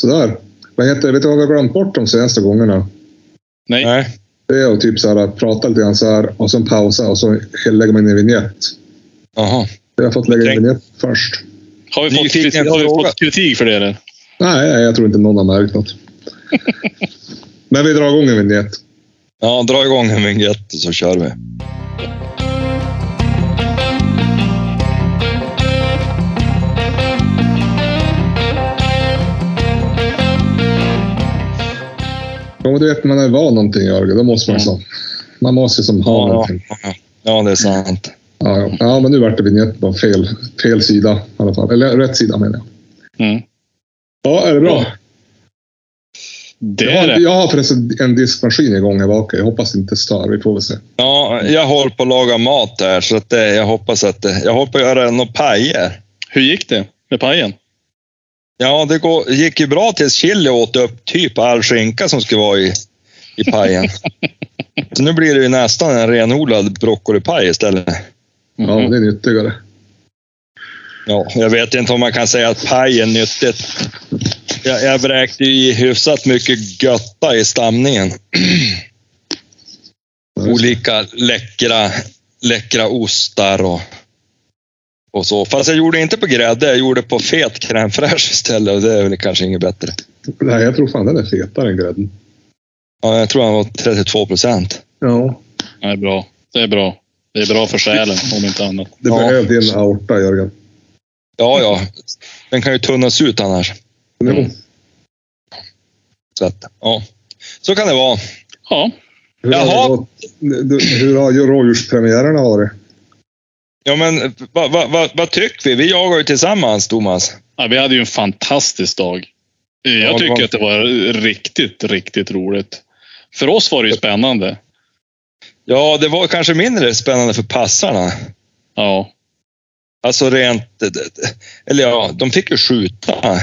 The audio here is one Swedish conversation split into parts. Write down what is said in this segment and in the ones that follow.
Sådär. Vad heter, vet du vad vi har glömt bort de senaste gångerna? Nej. Nej. Det är att typ så här, att prata lite grann så här och sen pausa och så lägger man in en vignett. Jaha. Jag har fått lägga in en vignett först. Har vi, fått kritik, har vi fått kritik för det eller? Nej, jag tror inte någon har märkt något. Men vi drar igång en vignett. Ja, dra igång en vignett så kör vi. Ja, men du vet, man är van någonting Jörgen. Då måste man Mm. som... Man måste som ha Ja, ja, någonting. ja. ja, det är sant. Ja, ja. ja, men nu vart det vignett på fel, fel sida i alla fall. Eller rätt sida menar jag. Mm. Ja, är det bra? Det Jag är har, det. jag har förresten en diskmaskin igång här bak. Jag hoppas det inte stör. Vi får väl se. Ja, jag håller på att laga mat där, så att det, jag hoppas att det, jag håller på att göra några pajer. Hur gick det med pajen? Ja, det går, gick ju bra tills Chili åt upp typ all skinka som skulle vara i, i pajen. så nu blir det ju nästan en renodlad broccolipaj istället. Ja, det är nyttigare. Ja, jag vet inte om man kan säga att paj är nyttigt. Jag, jag vräkte i hyfsat mycket götta i stamningen. Olika läckra, läckra ostar och, och så. Fast jag gjorde inte på grädde, jag gjorde på fet crème fraîche istället och det är väl kanske inget bättre. Nej, jag tror fan den är fetare än grädden. Ja, jag tror han var 32 procent. Ja, Det är bra. Det är bra. Det är bra för själen, om inte annat. det Ja. behöver din aorta Jörgen. Ja, ja. Den kan ju tunnas ut annars. Jo. Så, att, ja. så kan det vara. Ja. Hur, har Jaha. det gått? Du, hur har ju rådjurspremiärerna varit? Ja, men vad va, va, vad tycker vi? Vi jagar ju tillsammans, Thomas. ja. Vi hade ju en fantastisk dag. Jag Ja, det tycker var- att det var riktigt, riktigt roligt. För oss var det ju spännande. Ja, det var kanske mindre spännande för passarna. Ja. Alltså rent... Eller ja, de fick ju skjuta.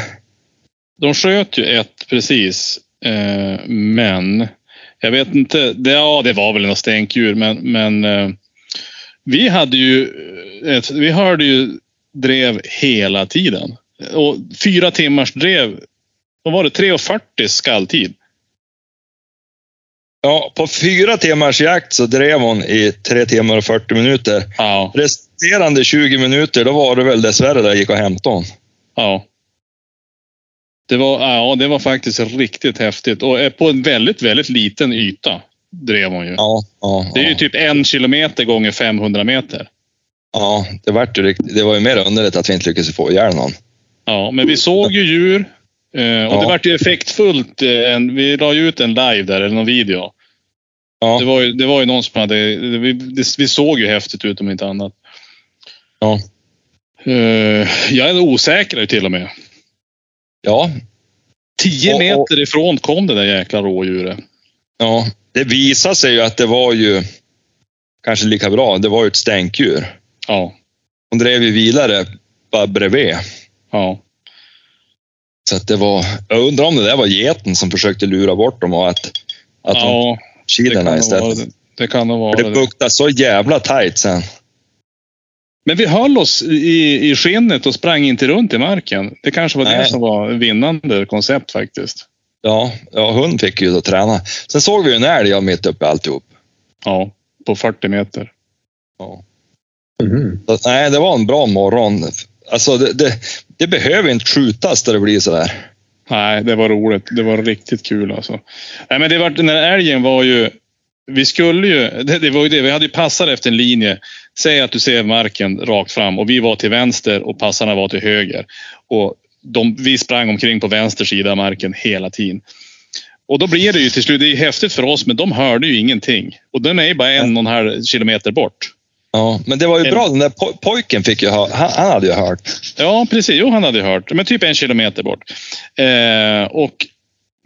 De sköt ju ett precis. Eh, men jag vet inte. Det, ja, det var väl något stänkdjur, men, men eh, vi hade ju ett, vi hörde ju drev hela tiden. Och fyra timmars drev. Vad var det? 3.40 skalltid. Ja, på fyra timmars jakt så drev hon i tre timmar och 40 minuter. Ja, Resterande 20 minuter, då var det väl dessvärre där jag gick och hämtade hon. ja. Det var, ja, det var faktiskt riktigt häftigt och eh, på en väldigt, väldigt liten yta drev hon ju. Ja, ja, Det är ju ja. typ en kilometer gånger 500 meter. ja det, vart ju riktigt, det var ju mer underligt att vi inte lyckades få ihjäl någon. Ja, men vi såg ju djur. eh, Och det vart ju effektfullt. eh, vi la ju ut en live där, eller någon video. Ja. Det, var ju, det var ju någon som hade... Vi, det, vi såg ju häftigt ut om inte annat. Ja. Eh, jag är osäker till och med. Ja, Tio Och- och- meter ifrån kom det där jäkla rådjuret. ja, det visade sig ju att det var ju kanske lika bra. Det var ju ett stänktdjur. Ja, Hon drev ju vidare bara bredvid. ja. Så att det var, jag undrar om det där var geten som försökte lura bort dem och att, att ja det, vara, istället. det. det kan nog För vara det det. buktade så jävla tajt sen. Men vi höll oss i, i skinnet och sprang inte runt i marken. Det kanske var det Nej. som var vinnande koncept faktiskt. Ja, ja hund fick ju då träna. Sen såg vi ju en älg ja, mitt uppe i alltihop. Ja, på 40 meter. Ja. Mhm. Så, nej, det var en bra morgon. Alltså, det, det, det behöver inte skjutas där det blir sådär. Nej, det var roligt. Det var riktigt kul alltså. Nej, men det var, den här älgen var ju... Vi skulle ju... Det, det var ju det. Vi hade ju passat efter en linje. Säg att du ser marken rakt fram och vi var till vänster och passarna var till höger. Och de, vi sprang omkring på vänster sida av marken hela tiden. Och då blir det ju till slut, det är ju häftigt för oss, men de hörde ju ingenting. Och den är ju bara en och en halv kilometer bort. Ja, men det var ju En- bra. Den där po- pojken fick ju hö- han, han hade ju hört. Ja, precis. Jo, han hade hört. Men typ en kilometer bort. Eh, och,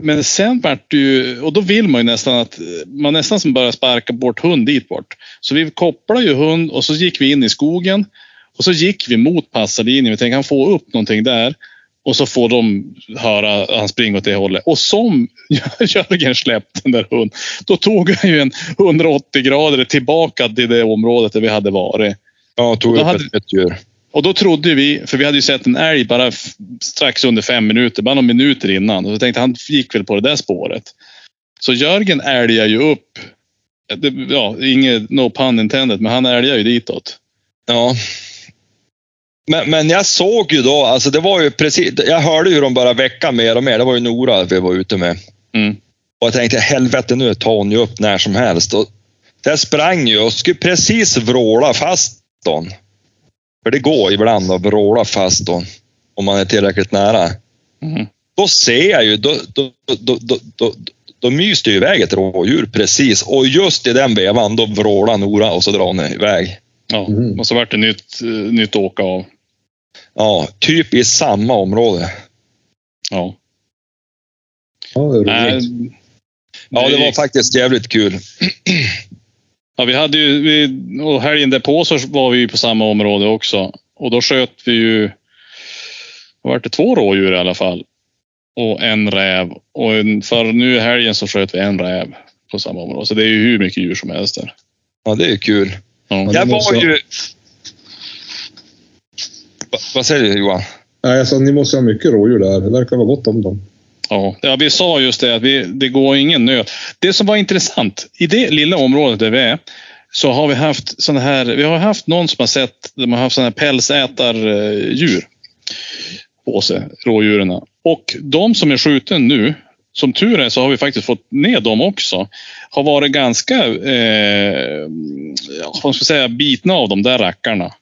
men sen vart ju, och då vill man ju nästan att, man nästan som börjar sparka bort hund dit bort. Så vi kopplade ju hund och så gick vi in i skogen. Och så gick vi mot passarlinjen. Vi tänkte han få upp någonting där. Och så får de höra han springa åt det hållet. Och som Jörgen släppte den där hunden, då tog han ju en 180 grader tillbaka till det området där vi hade varit. Ja, tog upp hade- ett djur. Och då trodde vi, för vi hade ju sett en älg bara strax under fem minuter, bara några minuter innan. Och så tänkte han gick väl på det där spåret. Så Jörgen älgar ju upp. Ja, inget no pun intended, men han älgar ju ditåt. Ja. Men, men jag såg ju då, alltså det var ju precis, jag hörde hur de bara väcka mer och mer. Det var ju Nora vi var ute med. Mm. Och jag tänkte, helvete nu tar hon ju upp när som helst. Och där sprang ju och skulle precis vråla fast hon. För det går ibland att vråla fast hon, om man är tillräckligt nära. Mm. Då ser jag ju, då, då, då, då, då, då myste ju iväg ett rådjur precis. Och just i den vevan, då vrålar Nora och så drar hon iväg. Ja, Mhm. och så vart det nytt, eh, nytt åka av. Ja, typ i samma område. Ja. Ja, det Nej. Ja, det var faktiskt jävligt kul. Ja, vi hade ju, vi, och helgen därpå så var vi ju på samma område också. Och då sköt vi ju, var det, två rådjur i alla fall. Och en räv. Och en, för nu i helgen så sköt vi en räv på samma område. Så det är ju hur mycket djur som helst där. Ja, det är kul. Ja. det Jag var ju... Va, vad säger du Johan? Nej, alltså, ni måste ha mycket rådjur där. Det verkar vara gott om dem. Ja, ja, vi sa just det att vi, det går ingen nöt. Det som var intressant, i det lilla området där vi är, så har vi haft såna här, vi har haft någon som har sett, de har haft såna här pälsätardjur på sig, rådjuren. Och de som är skjuten nu, som tur är så har vi faktiskt fått ner dem också, har varit ganska, eh, vad ska jag säga, bitna av de där rackarna.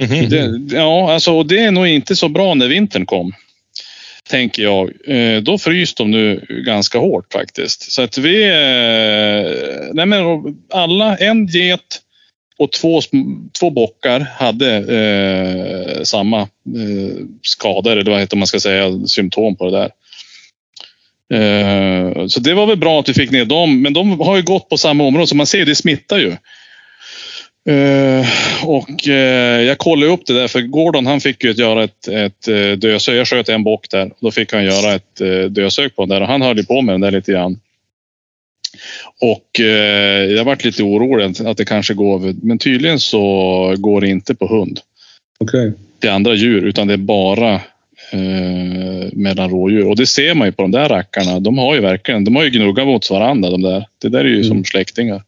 Mhm. Det, ja, alltså och det är nog inte så bra när vintern kom. Tänker jag. Eh, då frys de nu ganska hårt faktiskt. Så att vi... Eh, nej men alla, en get och två, två bockar hade eh, samma eh, skador, eller vad heter man ska säga, symptom på det där. Eh, så det var väl bra att vi fick ner dem, men de har ju gått på samma område, så man ser det smittar ju. Eh, och eh, jag kollade upp det där för Gordon han fick ju göra ett, ett dösök. Jag sköt en bock där. Då fick han göra ett eh, dösök på den där och han höll ju på med den där lite grann. Och jag varit lite orolig att- det kanske går, men tydligen så går det inte på hund Okej. till andra djur utan det är bara mellan rådjur. Och det ser man ju på de där rackarna. De har ju verkligen, de har ju gnuggat mot varandra de där. Det där är ju som Mm. släktingar.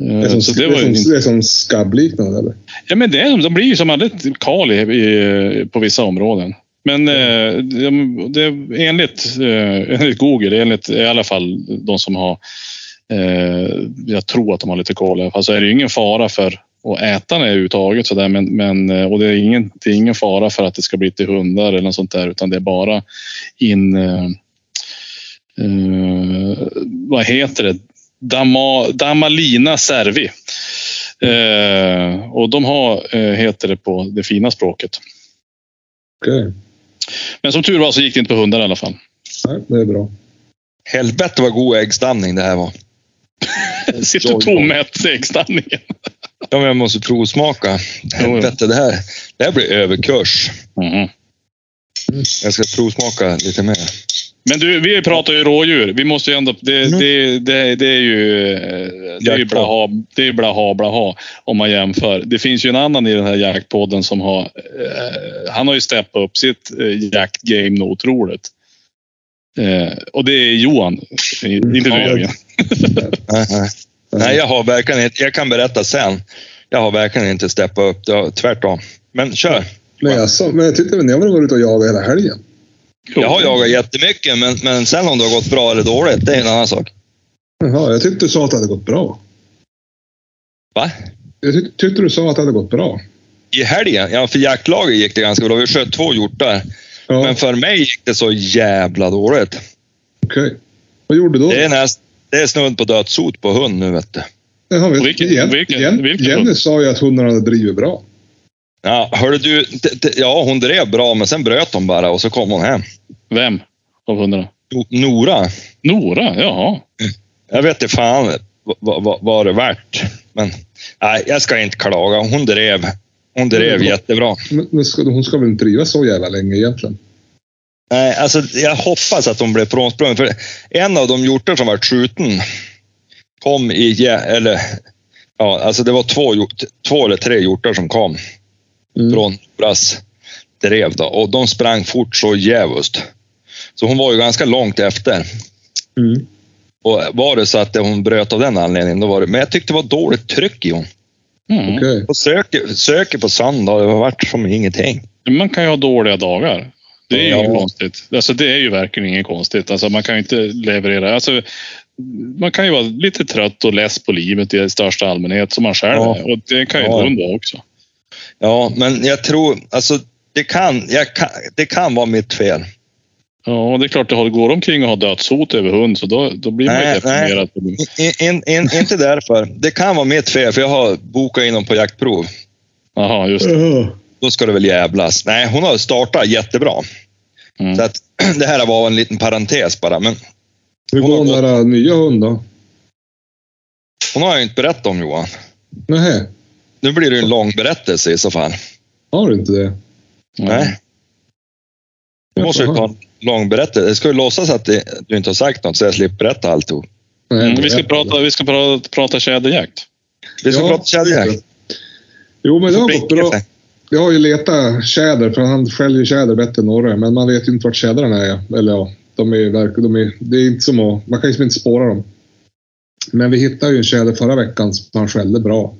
Eh, Det är som, så det det var inte- som, det som skabbliknande, eller? Ja, men det är, de blir ju som alldeles kal i, i, på vissa områden. Men eh, det, det, enligt, eh, enligt Google, enligt i alla fall de som har... Eh, jag tror att de har lite koll. i alla fall, så är det ju ingen fara för att äta det överhuvudtaget. Så där, men, men, eh, och det är, ingen, det är ingen fara för att det ska bli till hundar eller något sånt där. Utan det är bara in... Eh, eh, vad heter det? Dama, Damalina cervi. Eh, och de har, eh, heter det på det fina språket. Okej. Men som tur var så gick det inte på hundar i alla fall. Nej, det är bra. Helvete vad god äggstamning det här var. Sitter tomät i äggstanningen. Ja, men jag måste provsmaka. Helvete, det här, det här blir överkurs. Mhm. Jag ska provsmaka lite mer. Men du, vi pratar ju rådjur. Vi måste ju ändå... Det, Mm. det, det, det är ju... Det är ju blaha, det är blaha, blaha om man jämför. Det finns ju en annan i den här jaktpodden som har... Eh, han har ju steppat upp sitt eh, jaktgame något otroligt. Eh, och det är Johan. Inte du Ja, Jörgen. Nej, jag har verkligen inte, jag kan berätta sen. Jag har verkligen inte steppat upp, det har- tvärtom. Men kör. Men jag, sa, men jag tyckte väl ni har varit ute och jagat hela helgen? Jag har jagat jättemycket, men, men sen om det har gått bra eller dåligt, det är en annan sak. Jaha, jag tyckte du sa att det hade gått bra. Va? Jag tyck, tyckte du sa att det hade gått bra. I helgen? Ja, för jaktlaget gick det ganska bra. Vi sköt två hjortar. Ja, Men för mig gick det så jävla dåligt. okej. Vad gjorde du då? Det är, näst, det är snudd på dödssot på hund nu, vet du. Jaha, vet, Vilken- Jen, vilken- Jen, vilken Jenny hund? sa ju att hundarna hade drivit bra. Ja, hörde du, ja, hon drev bra, men sen bröt hon bara och så kom hon hem. Vem av hundarna? No- Nora, Nora? Jaha. jag vet inte fan vad, vad, vad det är värt. Men nej, jag ska inte klaga. Hon drev. Hon drev Mm. jättebra. Men, men ska, hon ska väl inte driva så jävla länge egentligen? Nej, alltså, jag hoppas att hon blev frånsprungen. För en av de hjortar som var skjuten kom i, eller Ja, alltså det var två, två eller tre hjortar som kom Mm. från Bras drev då och de sprang fort så djävulskt. Så hon var ju ganska långt efter. Mm. Och var det så att hon bröt av den anledningen, då var det... Men jag tyckte det var dåligt tryck i hon. Mm. Och söker, söker på söndag, det har varit som ingenting. Man kan ju ha dåliga dagar. Det är ju Ja. inget konstigt. Alltså, det är ju verkligen inget konstigt. Alltså, man kan ju inte leverera. Alltså, man kan ju vara lite trött och less på livet i största allmänhet som man själv Ja. är. Och det kan ju Ja. vara också. Ja, men jag tror, alltså det kan, jag kan, det kan vara mitt fel. Ja, och det är klart, det har- går omkring och har dödshot över hund så då, då blir man ju Nej, deprimerad. In, in, in, inte därför. Det kan vara mitt fel, för jag har bokat in dem på jaktprov. Jaha, just det. Då ska det väl jävlas. Nej, hon har startat jättebra. Mm. Så att, det här var en liten parentes bara, men Hur Hon har går den där nya hunden då? hon har jag inte berättat om Johan. Nej, Nu blir det en lång berättelse i så fall. har du inte det? Nej. Du måste ju ta en lång berättelse. Jag ska ju låtsas att det, du inte har sagt något så jag slipper berätta alltihop. Mm, vi ska prata, vi ska prata, prata tjäderjakt. Vi ska Ja, prata tjäderjakt. Jo, men det har gått bra. Jag har ju letat tjäder, för han skäljer tjäder bättre än Norre. Men man vet ju inte vart tjädrarna är. Eller ja, de är, de är, det är inte som att, man kan ju inte spåra dem. Men vi hittade ju en tjäder förra veckan som han skällde bra.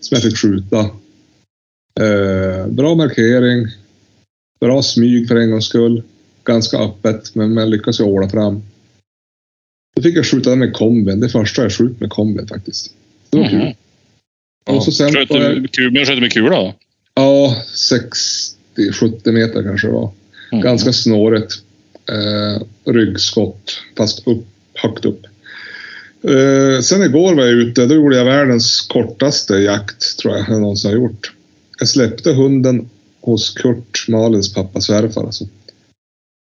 Som jag fick skjuta. Eh, bra markering. Bra smyg för en gångs skull. Ganska öppet, men man lyckas ju åla fram. Då fick jag skjuta den med kombin. Det första jag skjutit med kombin faktiskt. Det var kul. Mhm. Och så sen... Sköt du Men sköt med kula då? Ja, 60-70 meter kanske det var. Mm. Ganska snårigt. Eh, ryggskott, fast upp, högt upp. Eh, sen igår var jag ute. Då gjorde jag världens kortaste jakt, tror jag jag någonsin har gjort. Jag släppte hunden hos Kurt, Malins pappa svärfar. Alltså.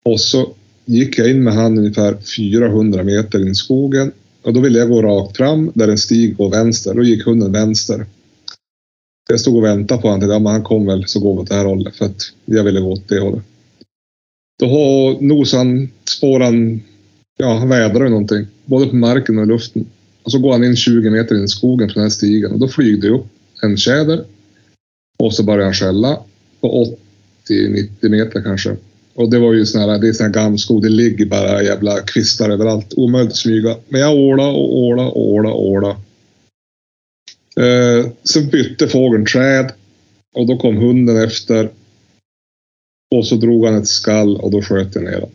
Och så gick jag in med han ungefär 400 meter in i skogen. Och då ville jag gå rakt fram där en stig går vänster. Då gick hunden vänster. Jag stod och väntade på honom. Ja, men han kom väl så går vi åt det här hållet. För att jag ville gå åt det hållet. Då har nosan, spåran, ja han vädrar någonting. Både på marken och i luften. Och så går han in 20 meter in i skogen på den här stigen. Och då flyger det upp en tjäder. Och så börjar han skälla. På 80-90 meter kanske. Och det var ju sån här, det är sån här gammskog, Det ligger bara jävla kvistar överallt. Omöjligt att smyga. Men jag åla och åla och åla och åla. Eh, sen bytte fågeln träd och då kom hunden efter. Och så drog han ett skall och då sköt jag ner den.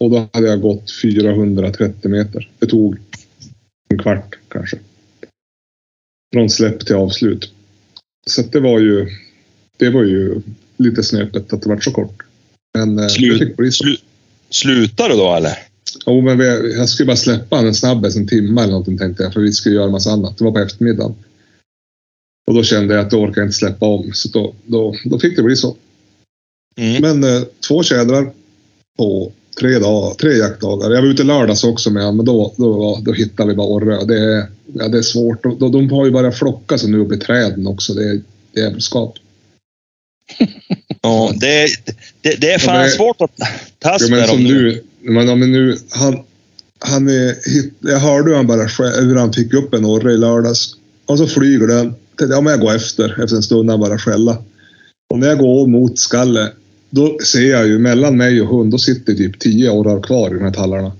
Och då hade jag gått 430 meter. Det tog en kvart kanske. Från släpp till avslut. Så det var ju, det var ju lite snöpligt att det var så kort. Men eh, det Slut, fick bli så. slu, slutar du då eller? Jo, men vi, jag skulle bara släppa en snabbis en timme eller någonting tänkte jag. För vi skulle göra en massa annat. Det var på eftermiddagen. Och då kände jag att då orkar jag inte släppa om. Så då, då, då fick det bli så. Mm. Men eh, två tjädrar på tre, dagar, tre jaktdagar. Jag var ute lördags också med honom, men då, då, då hittade vi bara orre. Det, är- ja, det är svårt. De, de, har ju börjat flocka sig nu uppe i träden också. Det är djävulskap. Ja, det, det, det är fan Ja, men- svårt att tas men med som dem nu. nu, men, ja, men nu han, han är, hit, jag hörde hur han bara hur han fick upp en orre i lördags. Och så flyger den. Ja, men jag går efter. Efter en stund han bara skälla. Och när jag går mot skallet, då ser jag ju mellan mig och hund, då sitter typ tio orrar kvar i de här tallarna.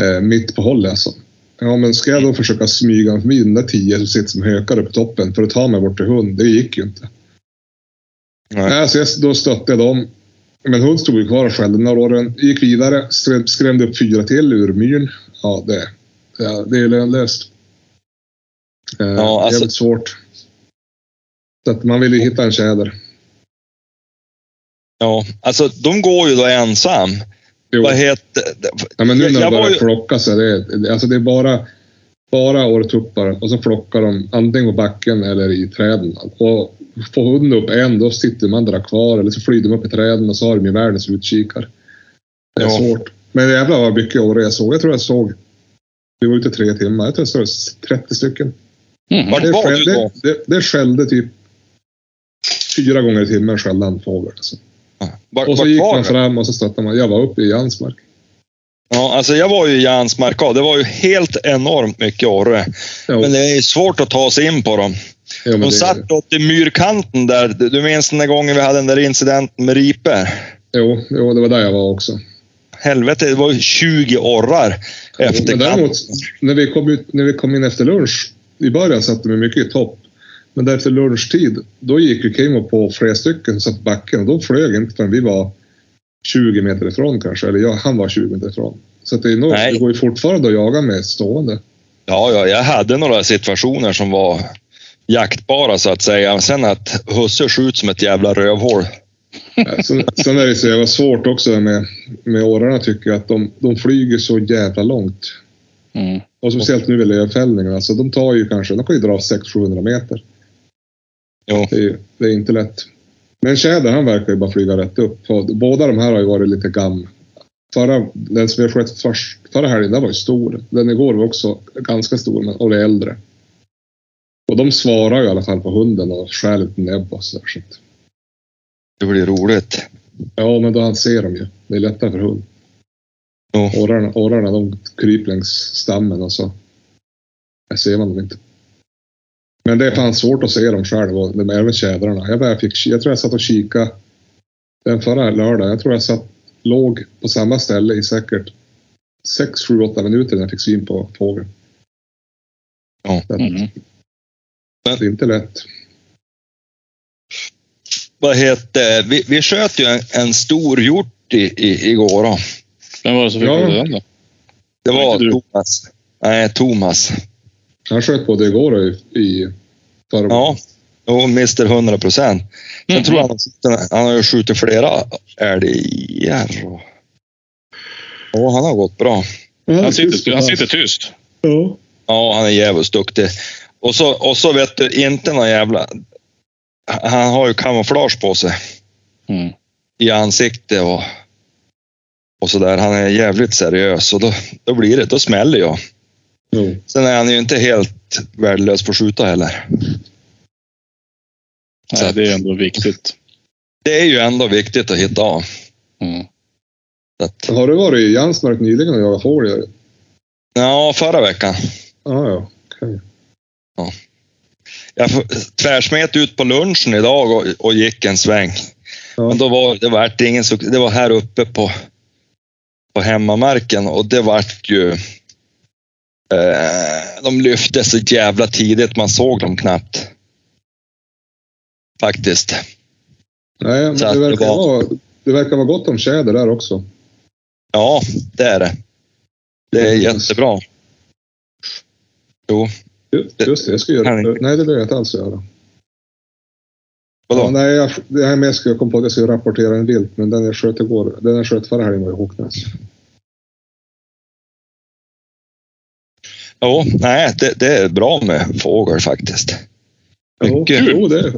Eh, mitt på hållet alltså. Ja, men ska jag då försöka smyga förbi den där tio som sitter som hökar på toppen för att ta mig bort till hund? Det gick ju inte. Nej. Nej, så jag, då stötte jag dem. Men hund stod ju kvar och skällde några åren. Gick vidare, skräm, skrämde upp fyra till ur myren. Ja, det, ja, det är lönlöst. Eh, Ja, alltså- Jävligt svårt. Så att man vill ju hitta en tjäder. Ja, alltså de går ju då ensam. Jo. Vad heter Ja, men nu när jag de börjar ju- flocka sig, det, är- det, alltså det är bara, bara årtuppar och så flockar de antingen på backen eller i träden. Och får hunden upp en, då sitter de andra kvar eller så flyger de upp i träden och så har de ju världens utkikar. Det är Ja. svårt. Men jävlar vad mycket år jag såg. Jag tror jag såg, vi var ute tre timmar, jag tror jag såg 30 stycken. Mm. Vart Det, var du då? det, det, det skällde typ fyra gånger i timmen skällde han fågel. Alltså. Vart, Och så gick var man fram och så stötte man. Jag var uppe i Jansmark. Ja, alltså jag var ju i Jansmark Det var ju helt enormt mycket orre. Jo, Men det är svårt att ta sig in på dem. jo, De satt åt i myrkanten där. Du minns den där gången vi hade den där incidenten med riper? jo, jo, det var där jag var också. Helvete, det var ju 20 orrar efter Men däremot, när vi, kom ut, när vi kom in efter lunch, i början satt de mycket i topp. Men där efter lunchtid, då gick ju Kimo på flera stycken som satt på backen och de flög inte förrän vi var 20 meter ifrån kanske. Eller jag, han var 20 meter ifrån. Så att det, är nog, Nej. det går ju fortfarande att jaga med stående. Ja, ja, jag hade några situationer som var jaktbara så att säga. Sen att husse skjuts som ett jävla rövhål. Ja, Sen, sen är det så jävla svårt också med, med årarna tycker jag att de, de flyger så jävla långt. Mm. Och speciellt nu vid lövfällningen. Alltså de tar ju kanske, de kan ju dra 600-700 meter. Jo. Det är, det är inte lätt. Men Tjäder han verkar ju bara flyga rätt upp. Båda de här har ju varit lite gam. Förra, den som vi sköt först, förra helgen, den var ju stor. Den igår var också ganska stor men, och det är äldre. Och de svarar ju i alla fall på hunden och skär lite näbb och sådär. Så Det blir roligt. ja, men då han ser dem ju. Det är lättare för hund. Jo. Årarna, årarna de kryper längs stammen och så ser man dem inte. Men det är fan svårt att se dem själv och de även tjädrarna. Jag, bara fick, jag tror jag satt och kikade den förra lördagen. Jag tror jag satt, låg på samma ställe i säkert 6, 7, 8 minuter när jag fick syn på fågeln. Ja. Mm. Det är inte lätt. Vad heter, vi, vi sköt ju en, en stor hjort i, i, igår. Då. Vem var det som fick Ja. den då? Det Var? Thomas. Nej, Thomas. Han sköt både igår och i, i förra Ja, och Mr 100 procent. Sen Mhm. tror jag han, han har ju skjutit flera älgar. och- Ja, han har gått bra. Han sitter, han sitter tyst. Ja. Ja, han är jävligt duktig. Och så, och så vet du, inte någon jävla... Han har ju kamouflage på sig Mm. i ansiktet och, och sådär. Han är jävligt seriös och då, då blir det, då smäller jag. Jo. Sen är han ju inte helt värdelös på att skjuta heller. Nej, det är ändå viktigt. Det är ju ändå viktigt att hitta av. Mm. Att, Har du varit i Jansmark nyligen och jagat fågel? ja, förra veckan. Ja, ja. Okej. Jag f- tvärsmet ut på lunchen idag och, och gick en sväng. Ja. Men då var det vart ingen Det var här uppe på, på hemmamarken och det vart ju... Eh, de lyfte så jävla tidigt, man såg dem knappt. Faktiskt. Nej, men det det verkar, var- vara, det verkar vara gott om tjäder där också. Ja, det är det. Det är jättebra. Jo, Just det, jag ska göra det. Nej, det behöver jag inte alls göra. vadå? Ja, nej, jag, det här med jag kom på att jag ska rapportera en bild, men den jag sköt igår, den jag sköt förra helgen var i Håknäs. Jo, nej, det, det är bra med fågel faktiskt. Mycket. jo, det,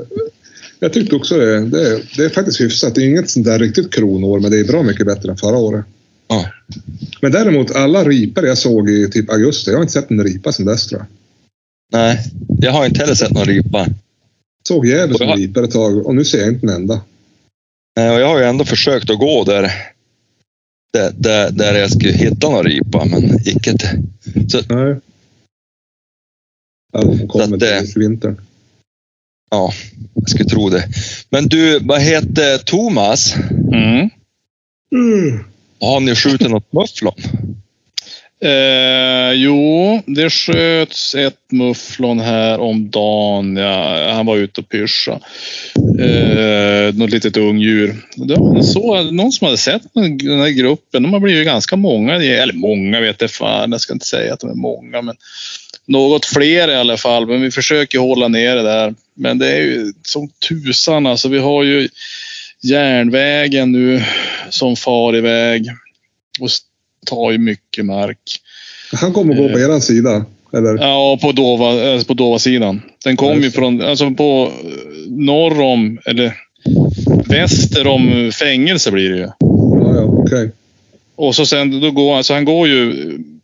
jag tyckte också det. Det, är- det är faktiskt hyfsat. Det är inget sånt där riktigt kronår, men det är bra mycket bättre än förra året. Ja. Men däremot, alla ripor jag såg i typ augusti, jag har inte sett en ripa sedan dess tror jag. Nej, jag har inte heller sett någon ripa. Såg jag- som ripor ett tag och nu ser jag inte en enda. Nej, och jag har ju ändå försökt att gå där, där, där, där jag skulle hitta någon ripa, men icke. Så, Nej. Ja, de kommer att det- till vintern. ja, jag skulle tro det. Men du, vad heter Thomas? Mm. Har ni skjutit något mufflon? Eh, jo, det sköts ett mufflon här om dagen. Ja, han var ute och pyscha. Eh, något litet ungdjur. Det var så, någon som hade sett den den här gruppen. De har blivit ganska många. Eller många vet jag fan. Jag ska inte säga att de är många. Men något fler i alla fall. Men vi försöker hålla ner det där. Men det är ju som tusan alltså. Vi har ju järnvägen nu som far iväg. Och tar ju mycket mark. Han kommer gå på eran sida. Eller? Ja, på Dova, alltså på Dova-sidan. Den kom ju från, alltså på eh, norr om, eller väster om fängelse blir det ju. Ja, ja, okej. Och så sen, då går, alltså han går ju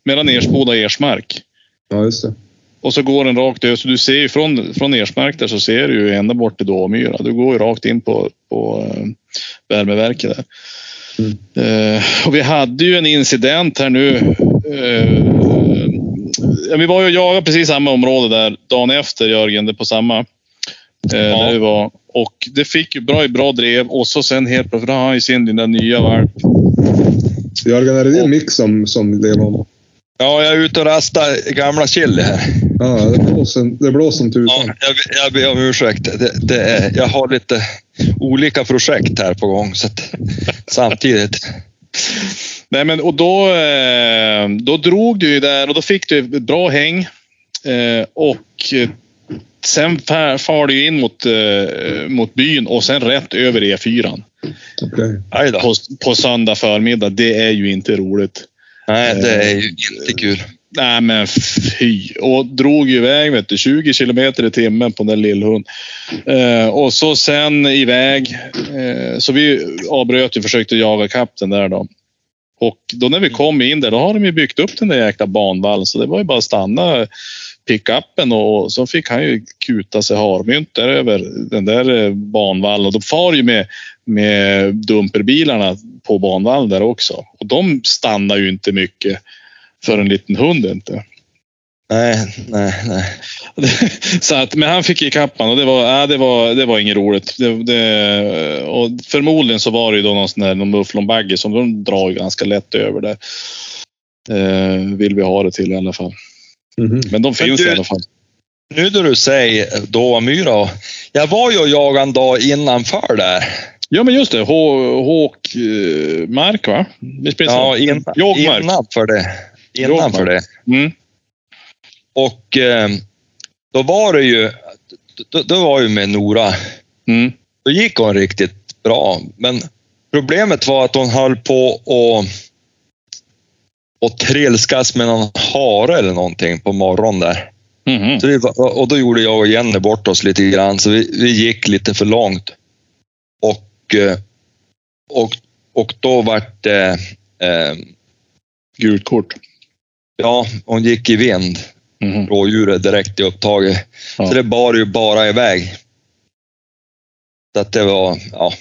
mellan Ersboda och Ersmark. Ja, just det. Och så går den rakt över. Så du ser ju från, från Ersmark där så ser du ju ända bort till Dåmyra. Du går ju rakt in på, på eh, värmeverket där. Eh, och vi hade ju en incident här nu. Ja, vi var ju och jagade precis samma område där dagen efter Jörgen, det på samma. Eh, Ja. vi var. Och det fick ju bra, bra drev och så sen helt plötsligt har han ju sin den där nya valp. Jörgen, är det din mix som, som lever om? Ja, jag är ute och rastar gamla chili här. Ja, det blåser, det blåser som tusan. Ja, jag, jag ber om ursäkt. Det, det är, jag har lite olika projekt här på gång så att, samtidigt. Nej, men och då, eh, då drog du ju där och då fick du ett bra häng. Eh, och eh, sen far, far du in mot, mot byn och sen rätt över E4 Okej. Aj då. på, på söndag förmiddag. Det är ju inte roligt. Nej, det är ju inte kul. Nej men fy. Och drog iväg vet du, 20 kilometer i timmen på den lillhund. Eh, och så sen iväg. Eh, så vi avbröt och försökte jaga kapten där då. Och då när vi kom in där, då har de ju byggt upp den där jäkla banvallen. Så det var ju bara att stanna pickuppen och så fick han ju kuta sig harmynt där över den där eh, banvallen. Och de far ju med, med dumperbilarna på banvallen där också. Och de stannar ju inte mycket för en liten hund inte. Nej, nej, nej. Så att, men han fick ikapp han och det var, äh, det var, det var inget roligt. Det, det, och förmodligen så var det ju då någon sån där någon mufflonbagge som de drar ganska lätt över där. Eh, vill vi ha det till i alla fall. Mhm. Men de finns du- i alla fall. Nu då du säger Dåvamyra. Jag var ju och jagade en dag innanför där. Ja men just det, Hå- Håkmark va? Visst Ja, Jågmark. innanför det. Innanför det. Mm. Och eh, då var det ju, då, då var ju med Nora, Mm. då gick hon riktigt bra. Men problemet var att hon höll på och och trilskas med någon hare eller någonting på morgonen där. Mhm. Så det och då gjorde jag och Jenny bort oss lite grann, så vi, vi gick lite för långt. Och, eh, och, och då vart det... Eh, Gult kort. ja, hon gick i vind, Mhm. rådjuret direkt i upptaget. Ja. Så det bar ju bara iväg. Så att det var, ja.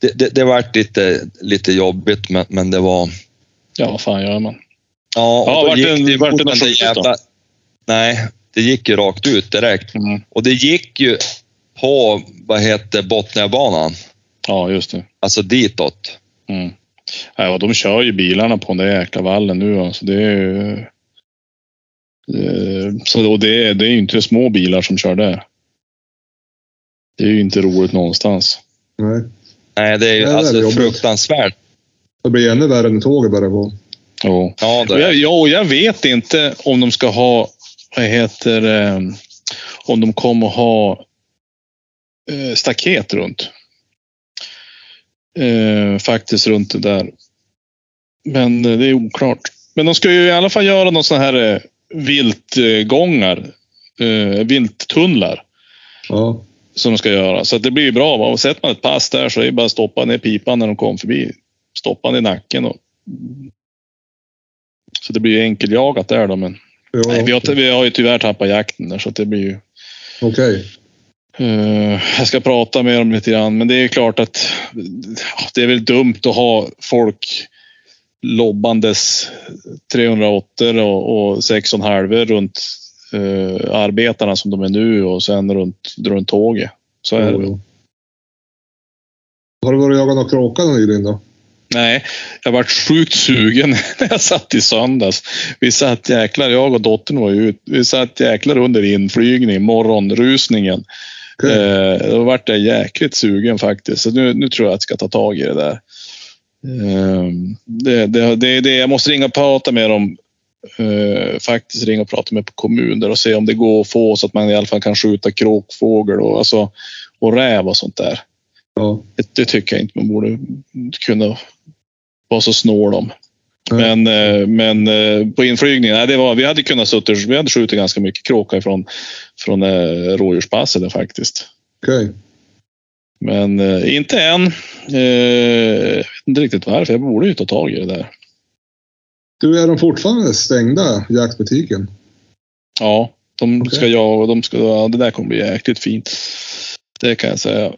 Det, det, det vart lite, lite jobbigt, men, men det var... Ja, vad fan gör man? Ja, och Ja, då vart det gick vart det någon den skjuts då? jävla- Nej, det gick ju rakt ut direkt. Mm. Och det gick ju på, vad heter Botniabanan. Ja, just det. Alltså ditåt. Mm. Ja, de kör ju bilarna på den där jäkla vallen nu. Alltså det är ju... eh, Så, och det, är, det är ju inte små bilar som kör där. Det är ju inte roligt någonstans. Nej. Nej, det är ju det är alltså jobbigt. fruktansvärt. Det blir ännu värre när tåget börjar gå. Jo. Ja, Och det, jag, ja, och jag vet inte om de ska ha, vad heter eh, om de kommer att ha eh, staket runt. Eh, faktiskt runt det där. Men eh, det är oklart. Men de ska ju i alla fall göra någon sån här eh, viltgångar. Eh, vilttunnlar. Ja. Som de ska göra. Så det blir ju bra. Va? Och sätter man ett pass där så är det bara att stoppa ner pipan när de kommer förbi. Stoppa i nacken. Och... Så det blir ju enkeljagat där då. Men Ja, nej, vi, har, vi har ju tyvärr tappat jakten där så det blir ju. Okej. Eh, jag ska prata med dem lite grann, men det är klart att det är väl dumt att ha folk lobbandes 308 och, och 6,5 runt eh, arbetarna som de är nu och sen runt, runt tåget. Så är det. Jo, jo. Har du varit och jagat några kråka nyligen då? Nej, jag varit sjukt sugen när jag satt i söndags. Vi satt jäklar, jag och dottern var ju ut. Vi satt jäklar under inflygning, morgonrusningen. Eh, då vart jag jäkligt sugen faktiskt. Så nu, nu tror jag att jag ska ta tag i det där. Eh, det, det, det, det, jag måste ringa och prata med dem. Eh, faktiskt ringa och prata med kommuner och se om det går att få så att man i alla fall kan skjuta kråkfågel och, alltså, och räv och sånt där. Ja. Det, det tycker jag inte man borde kunna vara så snål om. Nej. Men, eh, men eh, på inflygningen, nej, det var, vi hade kunnat suttit, vi hade skjutit ganska mycket kråka ifrån från eh, rådjurspasset där faktiskt. Okej. Men inte än. Jag vet inte riktigt varför. Jag borde ju ta tag i det där. Du, är de fortfarande stängda, jaktbutiken? Ja, de Okej. ska jag de ska, ja, det där kommer bli jäkligt fint. Det kan jag säga.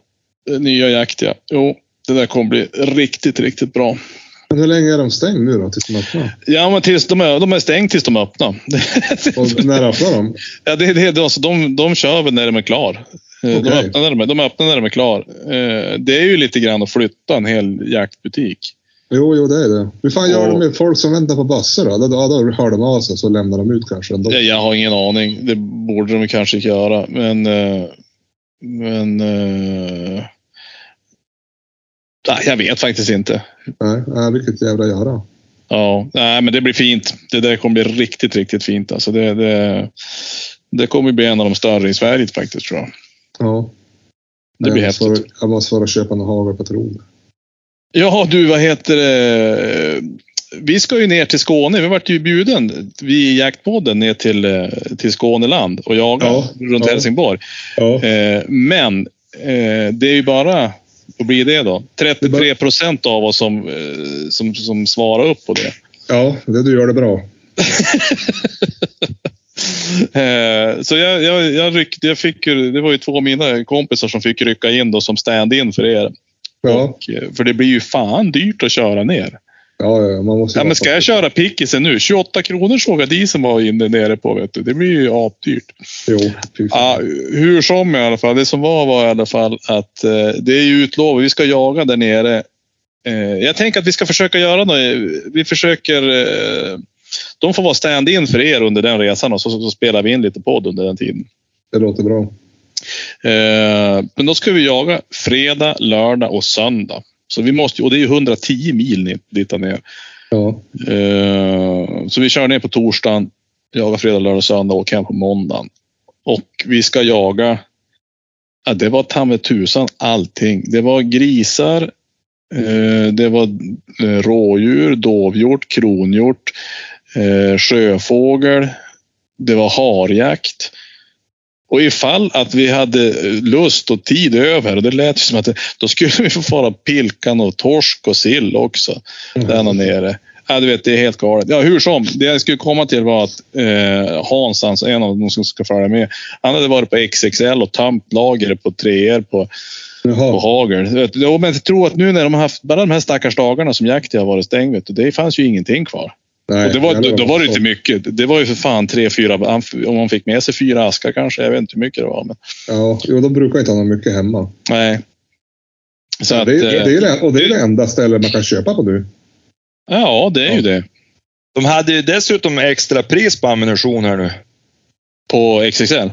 Nya jakt ja. Jo, Det där kommer bli riktigt, riktigt bra. Men hur länge är de stängda nu då, tills de öppnar? Ja, men tills de, är, de är stängt tills de öppnar. Och när öppnar de? ja, det, det, alltså, de, de kör väl när de är klar. Eh, De, öppnar när de, är- de öppnar när de är klar. Eh, Det är ju lite grann att flytta en hel jaktbutik. Jo, jo, det är det. Hur fan gör de med folk som väntar på bussar då? Då, då, hör de av sig så lämnar de ut kanske ändå. Jag, har ingen aning. Det borde de kanske göra. Men... eh, Men... jag vet faktiskt inte. Nej, nej, vilket jävla göra. Ja, nej, men det blir fint. Det där kommer bli riktigt, riktigt fint. Alltså det, det, det kommer bli en av de större i Sverige faktiskt tror jag. Ja. Det blir jag måste häftigt. vara- Jag måste vara och köpa en hagelpatron. Ja, du, vad heter det? Vi ska ju ner till Skåne. Vi vart ju bjuden, vi i Jaktpodden, ner till, eh, till Skåneland och jaga Ja, runt ja. Helsingborg. Ja. Eh, men eh, det är ju bara, vad blir det då? 33 procent av oss som, eh, som, som svarar upp på det. Ja, det, du gör det bra. Eh, så jag, jag, jag, ryckte, jag fick ju, det var ju två av mina kompisar som fick rycka in då som stand-in för er. Ja, Och, eh, för det blir ju fan dyrt att köra ner. Ja, ja man måste Ja, men ska jag köra pickisen nu? 28 kronor såg jag dieseln var inne nere på. Vet du. Det blir ju apdyrt. Jo. Ja, hur som i alla fall. Det som var var i alla fall att eh, det är ju utlovat. Vi ska jaga där nere. Eh, jag tänker att vi ska försöka göra något. Vi försöker... Eh, de får vara stand-in för er under den resan och så, så, så spelar vi in lite podd under den tiden. Det låter bra. Eh, men då ska vi jaga fredag, lördag och söndag. Så vi måste, och det är ju 110 mil dit och ner. Ja, Eh, så vi kör ner på torsdagen, jagar fredag, lördag, söndag och åker hem på måndagen. Och vi ska jaga, ja, det var ta tusan allting. Det var grisar, eh, det var eh, rådjur, dovhjort, kronhjort, sjöfågel, det var harjakt. Och ifall att vi hade lust och tid över, och det lät som att det, då skulle vi få fara pilkan och torsk och sill också. Där nere. Ja, du vet, det är helt galet. Ja, hur som. Det jag skulle komma till var att eh, Hans, alltså en av de som ska följa med, han hade varit på XXL och tömt lagret på treor på, på hagel. Jo, Men jag tror att nu när de har haft, bara de här stackars dagarna som jakten har varit stängd, vet du, det fanns ju ingenting kvar. Nej, och det var, då, då var det inte mycket. Det var ju för fan tre, fyra, om man fick med sig fyra askar kanske. Jag vet inte hur mycket det var. Men, Ja, jo, de brukar inte ha mycket hemma. nej. Så att, det, är, eh, det är, och det är det enda stället man kan köpa på nu. Ja, det är ju Ja. det. De hade ju dessutom extra pris på ammunition här nu. På XXL.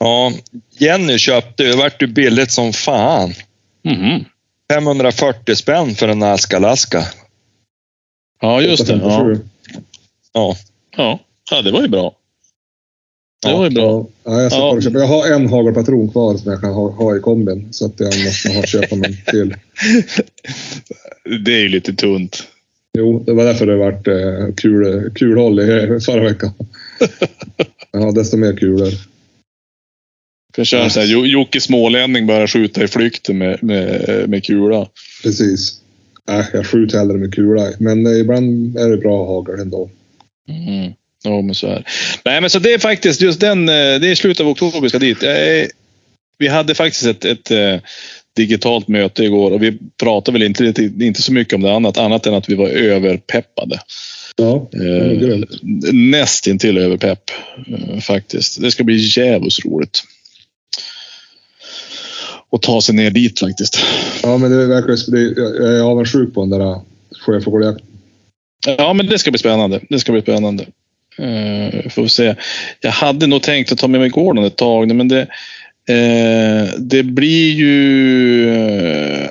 Ja, Jenny köpte ju, det vart ju billigt som fan. Mhm. 540 spänn för en Aska-Laska. Ja, just det. Ja. 857. Ja. Ja. ja, det var ju bra. Det var ju bra. Ja, ja, jag, ska Ja. jag har en hagelpatron kvar som jag kan ha, ha i kombin. Så att jag måste ha, köpa mig till. Det är ju lite tunt. Jo, det var därför det vart eh, kul, kulhåll i förra veckan. Ja, desto mer kulor. Kan köra så här, Jo- Jocke Smålänning börjar skjuta i flykten med, med, med kula. Precis. Nej, jag skjuter hellre med kula. Men ibland är det bra hagel ändå. Mm. Ja, men så är. Nej, men så det är faktiskt just den. eh, Det är slutet av oktober vi ska dit. Är- Vi hade faktiskt ett, ett eh, digitalt möte igår och vi pratade väl inte, inte så mycket om det annat, annat än att vi var överpeppade. Ja, är Eh, nästintill överpepp eh, faktiskt. Det ska bli jävligt roligt. Och ta sig ner dit faktiskt. Ja, men det verkar det, jag är avundsjuk på den där sjöfågeljakten. Ja, men det ska bli spännande. Det ska bli spännande. Uh, får vi se. Jag hade nog tänkt att ta med mig Gordon ett tag, men det, uh, det blir ju eh, uh,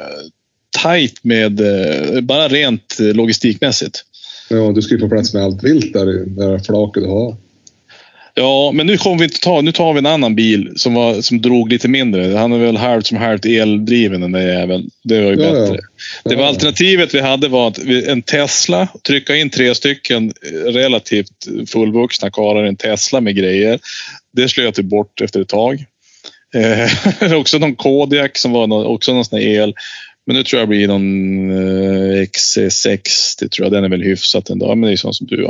tajt med, uh, bara rent logistikmässigt. Ja, du ska ju få plats med allt vilt där i det där flaket du har. Ja, men nu kommer vi inte ta, nu tar vi en annan bil som, var, som drog lite mindre. Han är väl halvt som halvt eldriven den där jäveln. Det var ju Ja, ja. bättre. Det var Ja. alternativet vi hade var att vi, en Tesla, trycka in tre stycken eh, relativt fullvuxna karlar i en Tesla med grejer. Det slöt vi bort efter ett tag. Eh, också någon Kodiak som var någon, också någon sån här el. Men nu tror jag blir någon eh, XC60 tror jag. Den är väl hyfsat ändå. Men det är sån som du.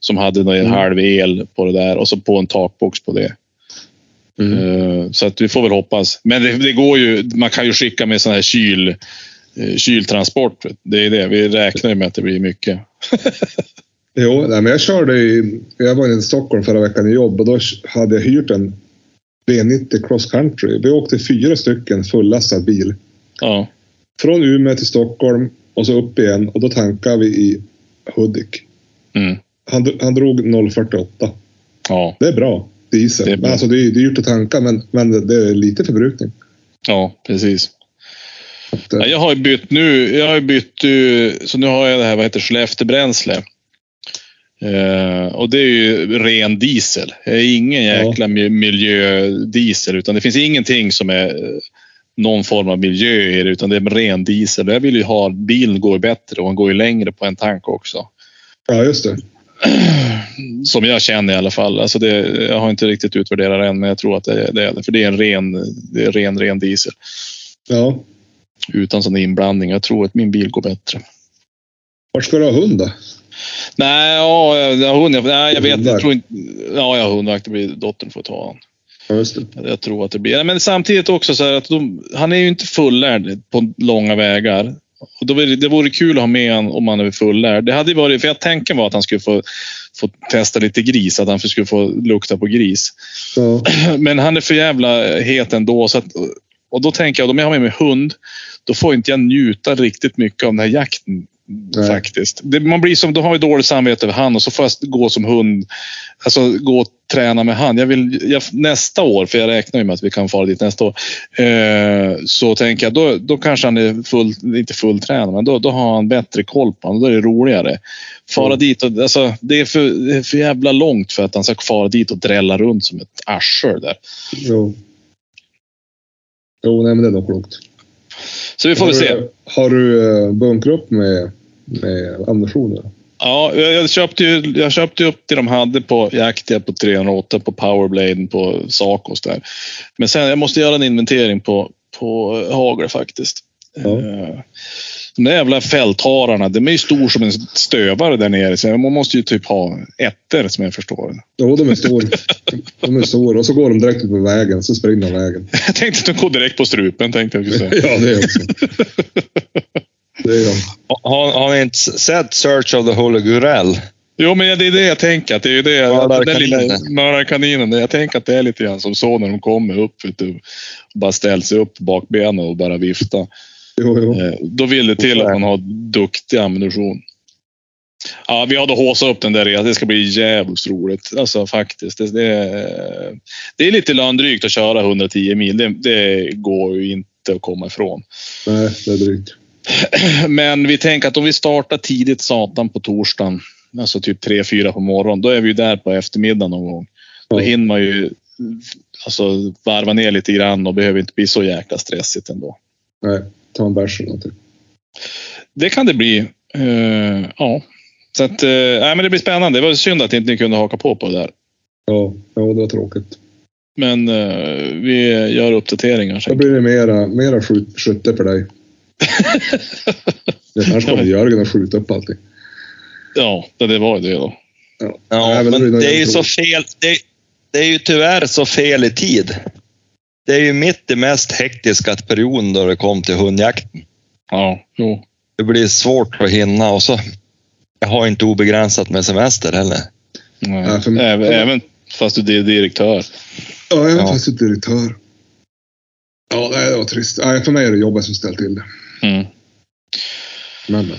Som hade någon Mm. halv el på det där och så på en takbox på det. Mm. Eh, Så att vi får väl hoppas. Men det, det går ju. Man kan ju skicka med sån här kyl eh, kyltransport. Det är det. Vi räknar ju med att det blir mycket. Jo, nej, men jag körde i... Jag var i Stockholm förra veckan i jobb och då hade jag hyrt en V90 Cross Country. Vi åkte fyra stycken fullastad bil. Ja. Från Umeå till Stockholm och så upp igen och då tankade vi i Hudik. Mm. Han, han drog 0,48. Ja. Det är bra. Diesel. Det är bra. Alltså det är dyrt att tanka men, men det är lite förbrukning. ja, precis. Att, Ja, jag har bytt nu. Jag har bytt, så nu har jag det här, vad heter Skellefteåbränsle. Eh, och det är ju ren diesel. Det är ingen Ja. jäkla mi- miljödiesel utan det finns ingenting som är någon form av miljö i det utan det är ren diesel. Jag vill ju ha, bilen går bättre och den går ju längre på en tank också. Ja, just det. Som jag känner i alla fall. Alltså det, jag har inte riktigt utvärderat det än men jag tror att det är det. är det. För det är en ren, det är ren, ren diesel. Ja. Utan sån inblandning. Jag tror att min bil går bättre. Vart ska du ha hund då? Nej, ja, jag har hund. Nej, jag vet jag tror inte. Ja, jag har hundvakt. Dottern får ta honom. Det. Jag tror att det blir. Men samtidigt också så här att de, han är ju inte fullärd på långa vägar. Och då, vore- det vore kul att ha med honom om han är fullärd. Det hade varit, för jag tänker var att han skulle få, få testa lite gris, att han skulle få lukta på gris. Ja. Men han är för jävla het ändå. Så att, och då tänker jag, om jag har med mig hund, då får inte jag njuta riktigt mycket av den här jakten. Nej. Faktiskt. Det, man blir som, då har jag dåligt samvete över han och så får jag gå som hund. Alltså gå och träna med han. Jag vill, jag, nästa år, för jag räknar ju med att vi kan fara dit nästa år. Eh, så tänker jag, då, då kanske han är full, inte fulltränad, men då, då har han bättre koll på honom. Då är det roligare. Fara Mm. dit och, alltså, det, är för, det är för jävla långt för att han ska fara dit och drälla runt som ett arsel där. Jo. Jo, nej men det är nog klokt. Så vi får väl se. Du, har du eh, bunkrat upp med, med ammunition? eller? Ja, jag, köpte ju, jag köpte upp det de hade på jaktiga på 308 på Powerbladen på Sacos där. Men sen jag måste göra en inventering på, på hagel faktiskt. Ja. Eh, De där jävla fälthararna, de är ju stor som en stövare där nere. Så man måste ju typ ha ettor som jag förstår. Jo, de är stora. de är stora. Och så går de direkt ut på vägen, så springer de vägen. Jag tänkte att de går direkt på strupen. Tänkte jag. Ja, det är också. Det är de. Har, har ni inte sett Search of the Holy Grail? Jo, men det är det jag tänker. Att det är ju det. Mördarkaninen. Jag tänker att det är lite grann som så när de kommer upp. Vet du, och bara ställer sig upp på bakbenen och bara vifta. Jo, jo. Eh, Då vill det till att man har duktig ammunition. Ja, vi har då håsat upp den där. att Det ska bli jävligt roligt. Alltså faktiskt. Det, det, är, det är lite löndrygt att köra 110 mil. Det, det går ju inte att komma ifrån. Nej, det är drygt. Men vi tänker att om vi startar tidigt satan på torsdagen, alltså typ 3-4 på morgonen, då är vi ju där på eftermiddagen någon gång. Då hinner man ju alltså, varva ner lite grann och behöver inte bli så jäkla stressigt ändå. Nej, ta en bärs eller någonting. Det kan det bli. Eh, ja. Så att, eh, nej, men det blir spännande. Det var synd att inte ni kunde haka på på det där. Ja, ja det var tråkigt. Men eh, vi gör uppdateringar. Då blir det mera, mera skjut, skytte för dig. Annars kommer Jörgen att skjuta upp allting. Ja, det var ju det då. Ja, Ja, men det är ju så fel. Det, det är ju tyvärr så fel i tid. Det är ju mitt i mest hektiska perioden då det kom till hundjakten. Ja, jo. Det blir svårt att hinna och så. Jag har inte obegränsat med semester heller. Nej. För- även, även fast du är direktör. Ja, jag är Ja. faktiskt direktör. Ja, det var trist. Nej, för mig är det jobbet som ställt till det. Mm. Men, men.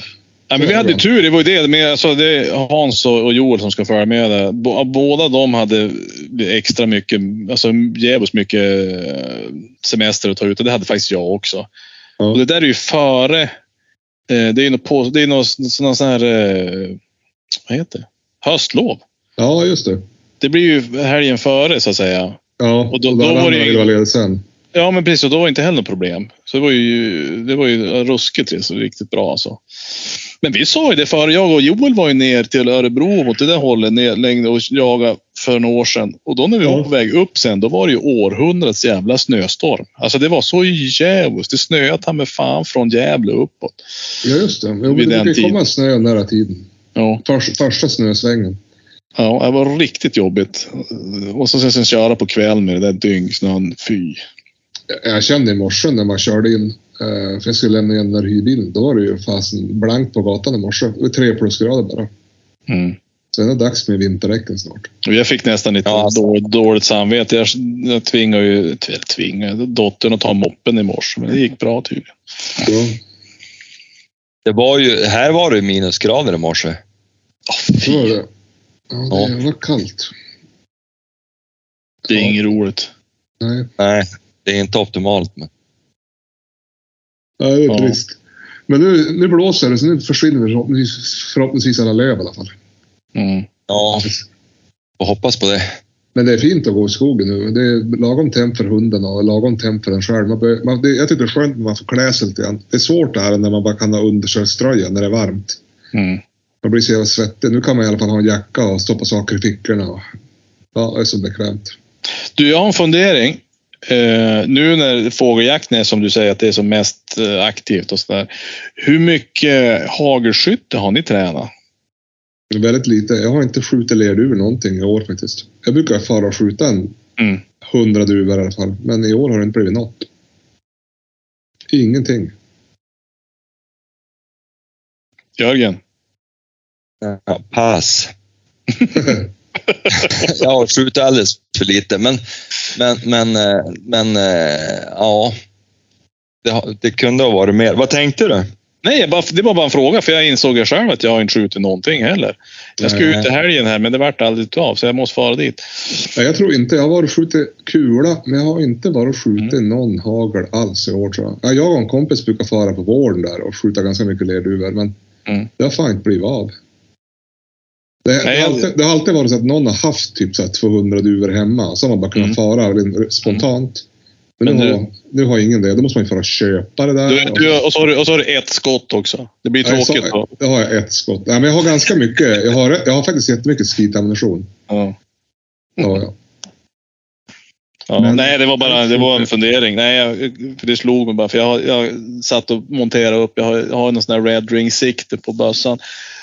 Ja, men vi hade tur, det var ju det. Med, alltså, det är Hans och och Joel som ska följa med. Bo- Båda de hade extra mycket, alltså jävligt mycket eh, semester att ta ut och det hade faktiskt jag också. Ja. Och det där är ju före, eh, det är ju något, på, det är något, sån här, eh, vad heter det? Höstlov. ja, just det. Det blir ju helgen före så att säga. Ja, Och och då- då, då var det ju- sen. Ja, men precis. Och då var det inte heller något problem. Så det var ju, det var ju ruskigt så riktigt bra alltså. Men vi sa ju det före. Jag och Joel var ju ner till Örebro mot det där hållet ner, längre och jaga för några år sedan. Och då när vi Ja. var på väg upp sen, då var det ju århundradets jävla snöstorm. Alltså det var så jävligt. Det snöade ta med fan från Gävle uppåt. Ja, just det. Jo, det den brukar tiden. komma snö nära tiden. Ja, Först, första snösvängen. ja, det var riktigt jobbigt. Och så sen köra på kvällen med det där dyngsnön. Fy. Jag- kände i morse när man körde in Eh, för jag skulle lämna igen den där hyrbilen. Då var det ju fasen blankt på gatan i morse. Det var tre plusgrader bara. Mm. Så det är dags med vinterdäcken snart. Jag fick nästan lite Ja, alltså. dåligt, dåligt samvete. Jag, jag tvingade ju tvingade dottern att ta moppen i morse, men det gick bra tydligen. Så, Det var ju, här var det minusgrader i morse. så var det. Ja, det Ja. jävla kallt. Det är inget roligt. Nej, Nej, det är inte optimalt. Men. Nej det är Ja. trist. Men nu, nu blåser det så nu försvinner förhoppningsvis, förhoppningsvis alla löv i alla fall. Mm. Ja, får hoppas på det. Men det är fint att gå i skogen nu. Det är lagom temp för hunden och lagom temp för en själv. Man bör, man, det, jag tycker det är skönt när man får klä sig lite grann. Det är svårt det här när man bara kan ha underkörströja när det är varmt. Mm. Man blir så jävla svettig. Nu kan man i alla fall ha en jacka och stoppa saker i fickorna. Och, ja, det är så bekvämt. Du, jag har en fundering. Eh, nu när fågeljakten är som du säger att det är som mest eh, aktivt och sådär. Hur mycket hagelskytte har ni tränat? Väldigt lite. Jag har inte skjutit lerduvor någonting i år faktiskt. Jag brukar fara och skjuta en Mm. hundra duvor i alla fall. Men i år har det inte blivit något. Ingenting. Jörgen? Ja, pass. jag har skjutit alldeles för lite, men, men, men, eh, men eh, ja. Det, det kunde ha varit mer. Vad tänkte du? Nej, det var bara en fråga för jag insåg jag själv att jag har inte skjutit någonting heller. Jag ska Nej. ut i helgen här men det vart aldrig av så jag måste fara dit. Nej, jag tror inte. Jag har varit skjutit kula, men jag har inte varit skjutit någon hagel alls i år tror jag. Ja, Jag och en kompis brukar fara på våren där och skjuta ganska mycket lerduvor, men Mm. det har fan inte blivit av. Det, det, Nej, har jag- alltid, det har alltid varit så att någon har haft typ så här 200 duvor hemma, så har man bara kunnat Mm. fara rent spontant. Men, Men nu, har, nu har ingen det. Då måste man ju fara och köpa det där. Du, du, och, så har du, och så har du ett skott också. Det blir Nej, tråkigt så, då. har jag ett skott. Nej, men jag har ganska mycket. Jag har, jag har faktiskt jättemycket skitammunition. Ja. Ja, ja. Ja, Men- nej, det var bara det var en fundering. Nej, jag, för det slog mig bara. För jag, har- jag satt och monterade upp. Jag har, jag har någon sån här red ring-sikte på bössan.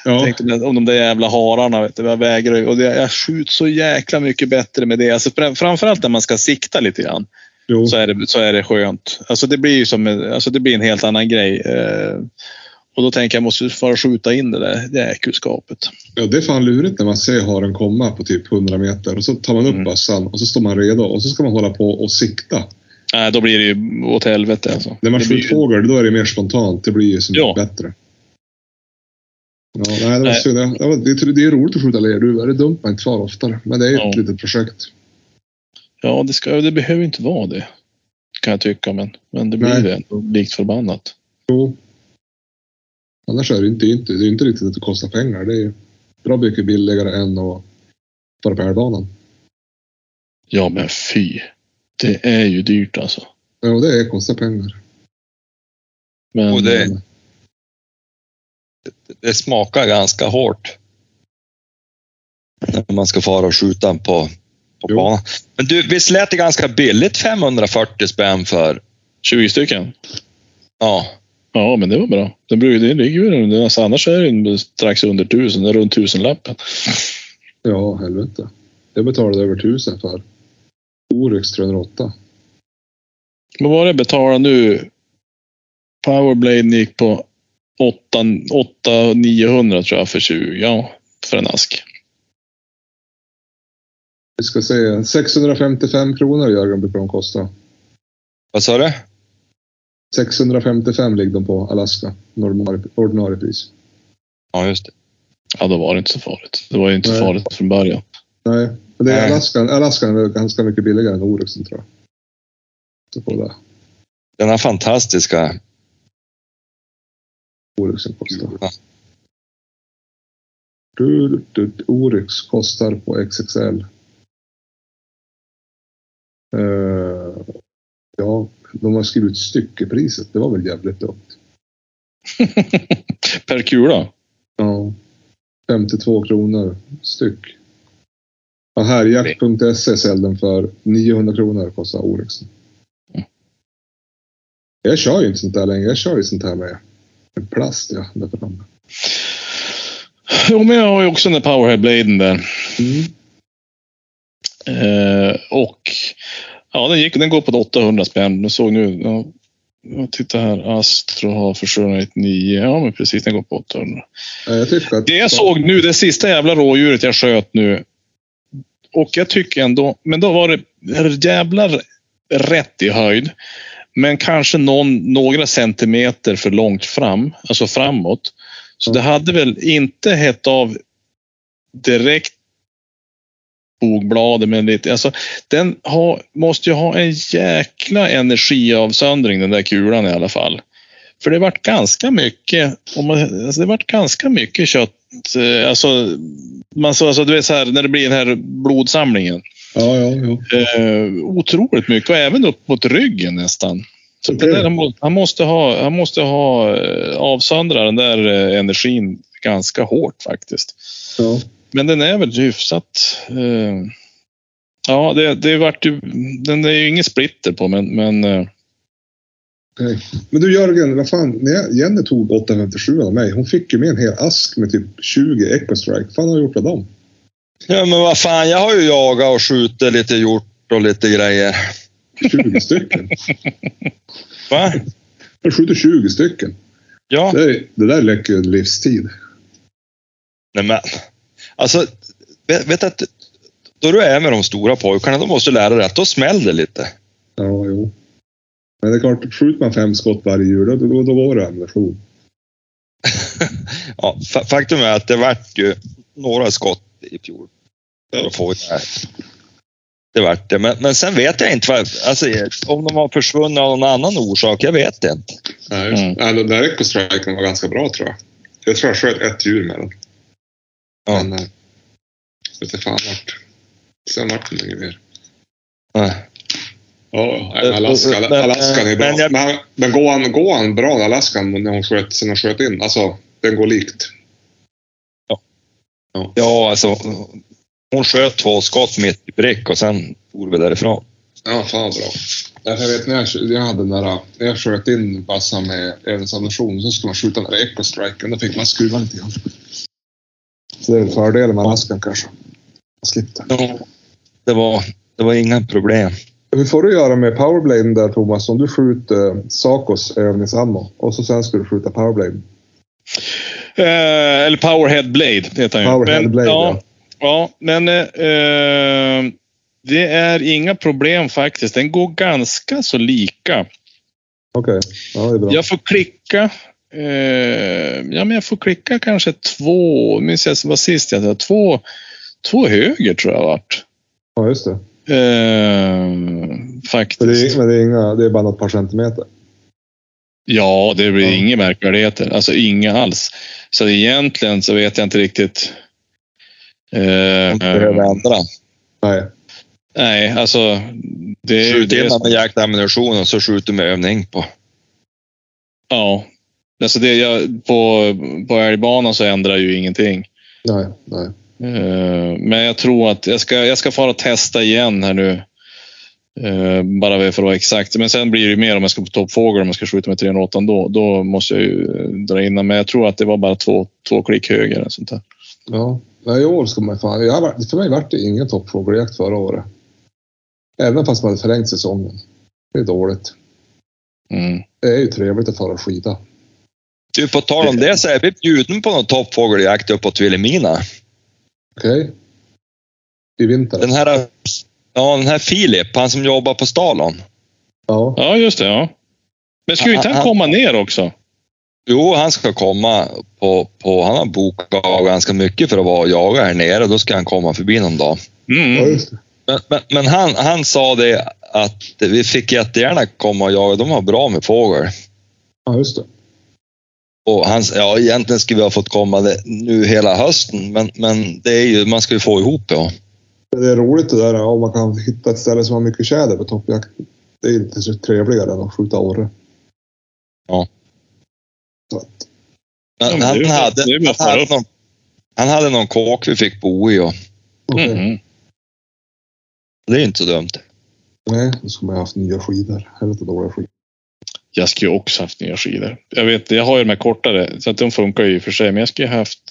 Ja. Tänkte om de där jävla hararna. Vet du, jag vägrar ju- och det, Jag skjuter så jäkla mycket bättre med det. Alltså, fram- framförallt när man ska sikta lite grann. Jo. Så är det, så är det skönt. Alltså, det blir ju som en, alltså, det blir en helt annan grej. Eh, och då tänker jag, jag måste bara skjuta in det där jäkelskapet. Ja, det är fan lurigt när man ser haren komma på typ 100 meter och så tar man upp Mm. bössan och så står man redo och så ska man hålla på och sikta. Nej, då blir det ju åt helvete alltså. När man skjuter ju- fågel då är det mer spontant. Det blir ju så mycket Ja. bättre. Ja, nej, det, var synd. Det, var, det, det är roligt att skjuta lerduvor. Det är dumt att man inte far oftare. Men det är ett Ja. litet projekt. Ja, det, ska, det behöver inte vara det. Kan jag tycka, men, men det blir Nej. det ändå likt förbannat. Jo. Annars är det inte, inte, det är inte riktigt att det kostar pengar. Det är bra mycket billigare än att vara på älvbanan. Ja, men fy. Det är ju dyrt alltså. Ja, det är, kostar pengar. Men, Och det- Det smakar ganska hårt. När man ska fara och skjuta på, på Jo. banan. Men du, visst lät det ganska billigt 540 spänn för? 20 stycken? Ja. Ja, men det var bra. Beror, det ligger ju alltså, annars är det ju strax under tusen, det är runt tusenlappen. Ja, helvete. Jag betalade över tusen för Oryx 308. Vad var det jag betalade nu? Powerblade gick på 8, 8 900 tror jag för 20. Ja, för en ask. Vi ska se. 655 kronor Jörgen brukar de kosta. Vad sa du? 655 ligger de på Alaska. Ordinarie, ordinarie pris. Ja, just det. Ja, då var det inte så farligt. Det var ju inte Nej. farligt från början. Nej, men det är. Alaska. Alaska är ganska mycket billigare än Oryxen tror jag. Så på det. Den här fantastiska Oryxen kostar. Du, Oryx kostar på XXL. Eh, ja, de har skrivit styckepriset. Det var väl jävligt dumt. per kula? Ja. 52 kronor styck. Ja, Härjakt.se säljer den för 900 kronor kostar Oryxen. Jag kör ju inte sånt där längre. Jag kör ju sånt här med plast ja, där framme. Jo, men jag har ju också den där powerheadbladen där. Mm. Eh, och ja, den, gick, den går på 800 spänn. Jag såg nu, ja, jag tittar här. Astro har försvunnit 9. Ja, men precis. Den går på 800. Ja, Jag att... Det jag såg nu, det sista jävla rådjuret jag sköt nu. Och jag tycker ändå, men då var det jävlar rätt i höjd. Men kanske någon, några centimeter för långt fram, alltså framåt. Så det hade väl inte hett av direkt bogbladet, men lite, alltså den ha, måste ju ha en jäkla energiavsöndring den där kulan i alla fall. För det vart ganska mycket, om man, alltså det vart ganska mycket kött. Eh, alltså, man alltså du vet så här, när det blir den här blodsamlingen. Ja, ja, ja. Eh, otroligt mycket och även upp mot ryggen nästan. Så det där, han, må- han måste ha, han måste ha eh, avsöndra den där eh, energin ganska hårt faktiskt. ja. Men den är väl hyfsat... Eh, ja, det, det vart ju... Den är ju ingen splitter på, men... men eh, Okej. Men du Jörgen, vad fan, när Jenny tog 857 av mig, hon fick ju med en hel ask med typ 20 Ecostrike. Vad fan har du gjort av dem? Ja, men vad fan, jag har ju jagat och skjutit lite hjort och lite grejer. 20 stycken? Va? Jag skjuter 20 stycken. Ja, Det, det där läcker ju en livstid. nej men. Alltså, vet, vet att då du är med de stora pojkarna, då måste du lära dig att då smäller det lite. Ja, jo. Men det är klart, skjuter man fem skott varje jul, då, då, då går det ammunition. Ja, fa- faktum är att det vart ju några skott i fjol. För att få det här. Det vart det. Men, men sen vet jag inte vad, alltså, om de har försvunnit av någon annan orsak. Jag vet inte. Nej, Mm. Nej, den där ecostriken var ganska bra tror jag. Jag tror jag sköt ett djur med den. Ja. Men, eh, vet inte fan vart. Sen vart det inget mer. Nej. Ja, Alaska, Men- Alaskan är bra. men jag- Men, men går, han, går han bra Alaskan när hon sköt, sen hon sköt in? Alltså, den går likt. Ja, alltså. Hon sköt två skott mitt i prick och sen for vi därifrån. Ja, fan bra. Jag vet när jag, jag hade den där, när jag sköt in bassan med övningsammunition så skulle man skjuta den där ecostriken. Då fick man skruva lite grann. Så det är väl fördelen med Alaskan kanske. Man slipper. Det var, det var inga problem. Hur får du göra med powerbladen där Thomas? Om du skjuter Sacos övningsammo och så sen ska du skjuta powerbladen. Eh, eller Powerhead Blade heter han ju. Powerhead men, Blade, ja. Ja, men eh, det är inga problem faktiskt. Den går ganska så lika. Okej, ja det är bra. Jag får klicka. Eh, ja, men jag får klicka kanske två, minns jag vad sist jag sa, två, två höger tror jag vart. Ja, just det. Eh, Så det faktiskt. är, men det är, inga, det är bara något par centimeter. Ja, det blir Ja. inga märkvärdigheter. Alltså inga alls. Så egentligen så vet jag inte riktigt. Eh, Inte behöver ändra. Nej. nej, alltså. Det är ju Skjut in med jaktammunition och så skjuter med övning på. Ja. Alltså det jag, på, på älgbanan så ändrar ju ingenting. Nej, nej. Eh, Men jag tror att jag ska, jag ska fara och testa igen här nu. Eh, Bara för att vara exakt. Men sen blir det ju mer om jag ska på toppfågel, om jag ska skjuta med 308 då. Då måste jag ju eh, dra in. Men jag tror att det var bara två, två klick höger. eller Sånt där. Ja. I år ska man fan... Jag, för mig vart det ingen toppfågeljakt förra året. Även fast man hade förlängt säsongen. Det är dåligt. Mm. Det är ju trevligt att fara skida. Du, på tal om det så är vi bjuden på någon toppfågeljakt uppåt Vilhelmina. Okej? I vinter? Den här, ja, den här Filip, han som jobbar på Stalon. Ja. Ja, just det. Ja. Men skulle inte han Han- komma ner också? Jo, han ska komma på, på han har bokat ganska mycket för att vara och jaga här nere. Då ska han komma förbi någon dag. ja, Mm. just det. Men, men, men han, han sa det att vi fick jättegärna komma och jaga. De har bra med fågel. Ja, just det. Och han, ja, egentligen skulle vi ha fått komma det, nu hela hösten, men, men det är ju, man ska ju få ihop det. Ja. Det är roligt det där om man kan hitta ett ställe som har mycket tjäder på toppjakten. Det är lite så trevligare än att skjuta orre. Ja. Så att, Ja, Men men han, det hade, det han, hade någon, han hade någon kåk vi fick bo i och okej. Mm. det är inte så dumt. Nej, då skulle man ha haft nya skidor. Helvete dåliga skidor. Jag skulle ju också haft nya skidor. Jag vet, jag har ju de här kortare, så att de funkar ju i och för sig. Men jag skulle haft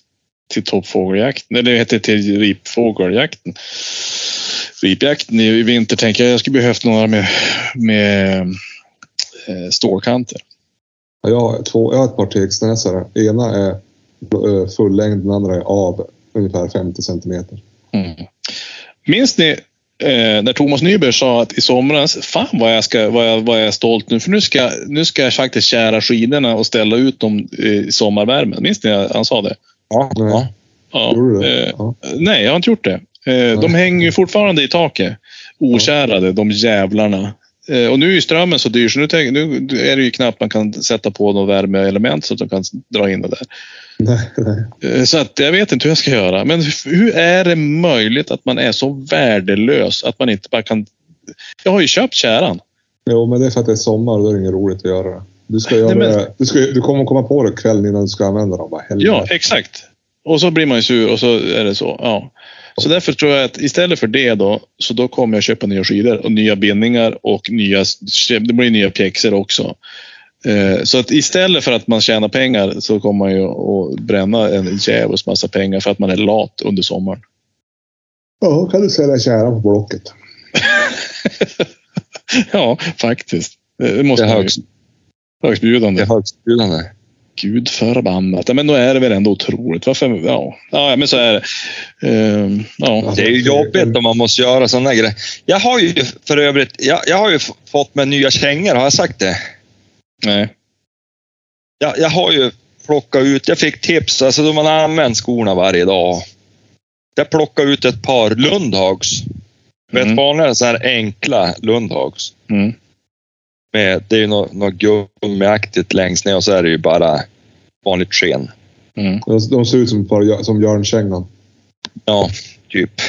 till toppfågeljakten. Eller det heter till ripfågeljakten. Ripjakten i, vinter tänker jag. Jag skulle behövt några med, med eh, stålkanter. Ja, Jag har, två, jag har ett par tegsnäsare. Ena är eh, fullängd, den andra är av ungefär 50 centimeter. Mm. Minns ni eh, när Thomas Nyberg sa att i somras, fan vad jag, ska, vad jag, vad jag är stolt nu, för nu ska, nu ska jag faktiskt kära skidorna och ställa ut dem i sommarvärmen. Minns ni att han sa det? Ja, Nej. ja. Ja. Eh, Ja. nej, jag har inte gjort det. Eh, de hänger ju fortfarande i taket. Okärade, de jävlarna. Eh, och nu är ju strömmen så dyr så nu, är det ju knappt man kan sätta på något värmeelement så att de kan dra in det där. Nej, nej. Så att jag vet inte hur jag ska göra. Men hur är det möjligt att man är så värdelös att man inte bara kan... Jag har ju köpt käran. Jo, men det är för att det är sommar och då är det inget roligt att göra det. Du, ska göra Nej, men- det. Du, ska, du kommer komma på det kvällen innan du ska använda dem. Bara. Ja, exakt. Och så blir man ju sur och så är det så. Ja. Så därför tror jag att istället för det då, så då kommer jag köpa nya skidor och nya bindningar och nya, det blir nya pjäxor också. Eh, Så att istället för att man tjänar pengar så kommer man ju att bränna en djävulsk massa pengar för att man är lat under sommaren. Ja, kan du sälja käran på Blocket. Ja, faktiskt. Det Det måste ju. högst, Högstbjudande. det är högstbjudande. Gud förbannat. Men då är det väl ändå otroligt. Varför? Ja, ja men så är det. Ehm, ja. Det är ju jobbigt om man måste göra sådana grejer. Jag har ju för övrigt, jag, jag har ju fått med nya kängor, har jag sagt det? Nej. Jag, jag har ju plockat ut, jag fick tips, alltså då man använder skorna varje dag. Jag plockade ut ett par Lundhags. Mm. ett vanliga så här enkla Lundhags. Mm. Med, det är ju något, något gummiaktigt längst ner och så är det ju bara vanligt sken. Mm. De, ser ut som, som Björnkängan. Ja, typ.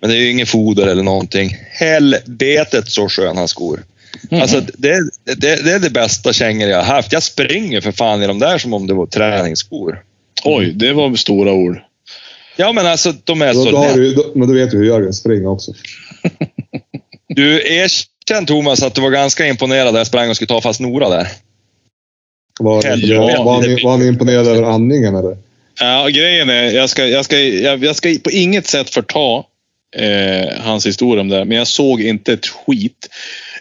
Men det är ju ingen foder eller någonting. Helvetet så sköna skor. Mm. Alltså, det, det, det är det bästa kängor jag har haft. Jag springer för fan i de där som om det var träningsskor. Oj, det var stora ord. Ja, men alltså de är Då, så då har lätt. du, då, men du vet ju hur Jörgen springer också. Du erkänn Thomas att du var ganska imponerad när jag sprang och skulle ta fast Nora där. Var, Helvete. var, var, ni, var ni imponerade över andningen eller? Ja, grejen är, jag ska, jag ska, jag, jag ska på inget sätt förta eh, hans historia om det där, men jag såg inte ett skit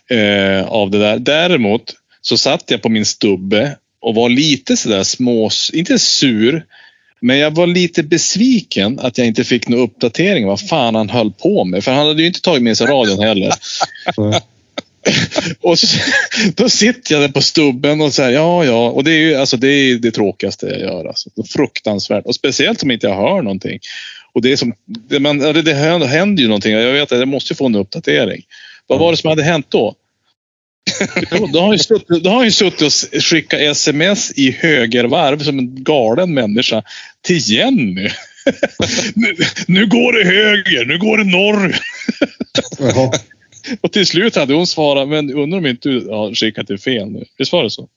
eh, av det där. Däremot så satt jag på min stubbe och var lite sådär smås, inte sur, men jag var lite besviken att jag inte fick någon uppdatering vad fan han höll på med. För han hade ju inte tagit med sig radion heller. Och så, då sitter jag där på stubben och säger ja, ja. Och det är ju alltså, det, är det tråkigaste jag gör. Alltså. Fruktansvärt. Och speciellt om inte jag hör någonting. Och det, är som, det, man, det, det händer ju någonting. Jag vet att jag måste få en uppdatering. Vad var det som hade hänt då? Då har han ju suttit, har ju suttit och skickat sms i högervarv som en galen människa till Jenny. nu, nu går det höger, nu går det norr. Och till slut hade hon svarat, men undrar om inte du har skickat det fel nu? Visst var det så?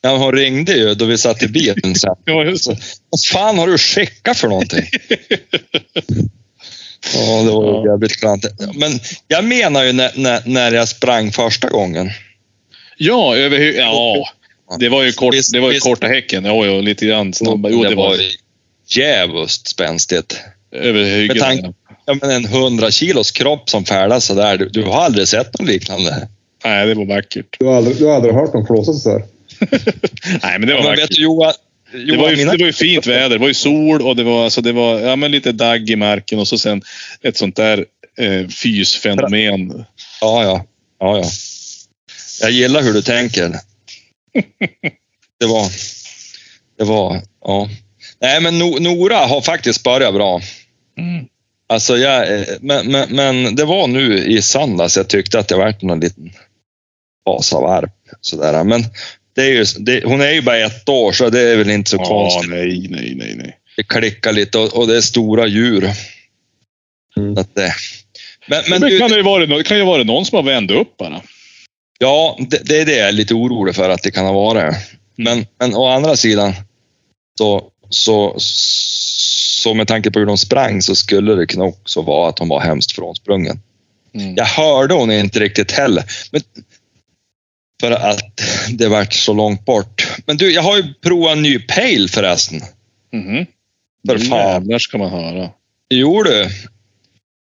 Ja, hon ringde ju då vi satt i bilen sen. Ja, just det. Vad fan har du skickat för någonting? Ja, det var Ja. jävligt klantigt. Men jag menar ju när, när, när jag sprang första gången. Ja, över Ja, det var ju, kort, det var ju korta häcken. Ja, ja, lite grann snabbare. Jo, det var djävulskt spänstigt. Över Med hyggen. tanke- Ja, men en 100 kilos kropp som färdas sådär. Du, du har aldrig sett något liknande. Nej, det var vackert. Du har aldrig, du har aldrig hört någon flåsa sådär? Nej, men det var Men vet vackert. du Johan? Det var, ju, mina- det var ju fint väder. Det var ju sol och det var, alltså, det var ja, men lite dagg i marken och så sen ett sånt där eh, fysfenomen. Ja, ja. ja, ja. Jag gillar hur du tänker. Det var... Det var... Ja. Nej, men No- Nora har faktiskt börjat bra. Mm. Alltså, jag, eh, men, men, men det var nu i söndags jag tyckte att det var någon liten Vasavarp. Sådär. Men det är ju, det, hon är ju bara ett år, så det är väl inte så Ja, konstigt. nej, nej, nej, nej. Det klickar lite och, och det är stora djur. Mm. Att det, men, men Men du, kan det, ju vara, det kan ju vara någon som har vänt upp bara. Ja, det, det är det jag är lite orolig för att det kan ha varit. Men, men å andra sidan, så, så, så med tanke på hur de sprang så skulle det kunna också vara att de var hemskt frånsprungen. Mm. Jag hörde hon inte riktigt heller. Men, för att det vart så långt bort. Men du, jag har ju provat en ny pale förresten. Mhm. För fan. Jävlar ska man höra. Jo du.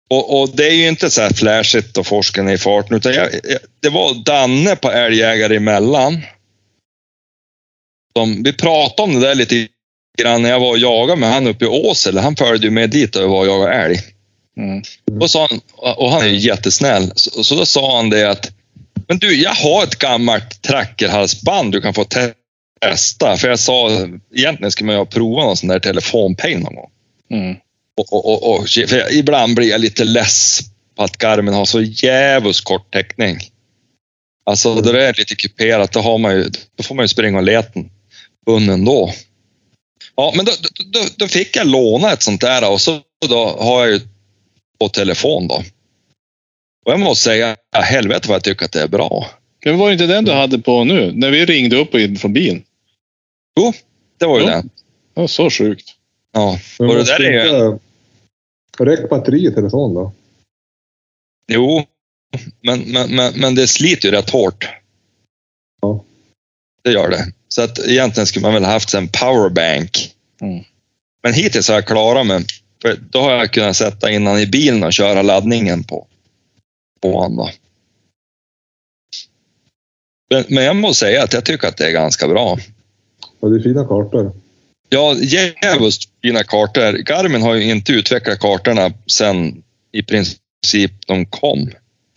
Och, och det är ju inte så här flashigt och forskarna i farten, utan jag, jag, det var Danne på Älgjägare emellan. Som, vi pratade om det där lite grann när jag var och jagade med han uppe i Åsele. Han följde ju med dit och var och jagade älg. Mm. Och, sa han, och han är ju jättesnäll, så, så då sa han det att men du, jag har ett gammalt trackerhalsband du kan få testa. För jag sa, egentligen skulle man ju prova någon sån där telefonpeng någon gång. Mm. Och, och, och, och, jag, ibland blir jag lite less på att Garmin har så jävligt kort täckning. Alltså, Mm. då det är lite kuperat, då, har man ju, då får man ju springa och leta bunnen då. Ja, men då, då, då, fick jag låna ett sånt där och så då har jag ju på telefon då. Och jag måste säga, ja, helvete vad jag tycker att det är bra. Men var det inte den du hade på nu? När vi ringde upp från bilen? Det var ju Ja. det. Det var så sjukt. Ja. Men Och det där är ju, inte... Räck batteri i telefon då? jo, men, men, men, men det sliter ju rätt hårt. Ja. Det gör det. Så att egentligen skulle man väl haft en powerbank. Mm. Men hittills har jag klarat mig. För då har jag kunnat sätta in den i bilen och köra laddningen på, på honom. Men, men jag måste säga att jag tycker att det är ganska bra. Ja, det är fina kartor. Ja, jävligt fina kartor. Garmin har ju inte utvecklat kartorna sen i princip de kom.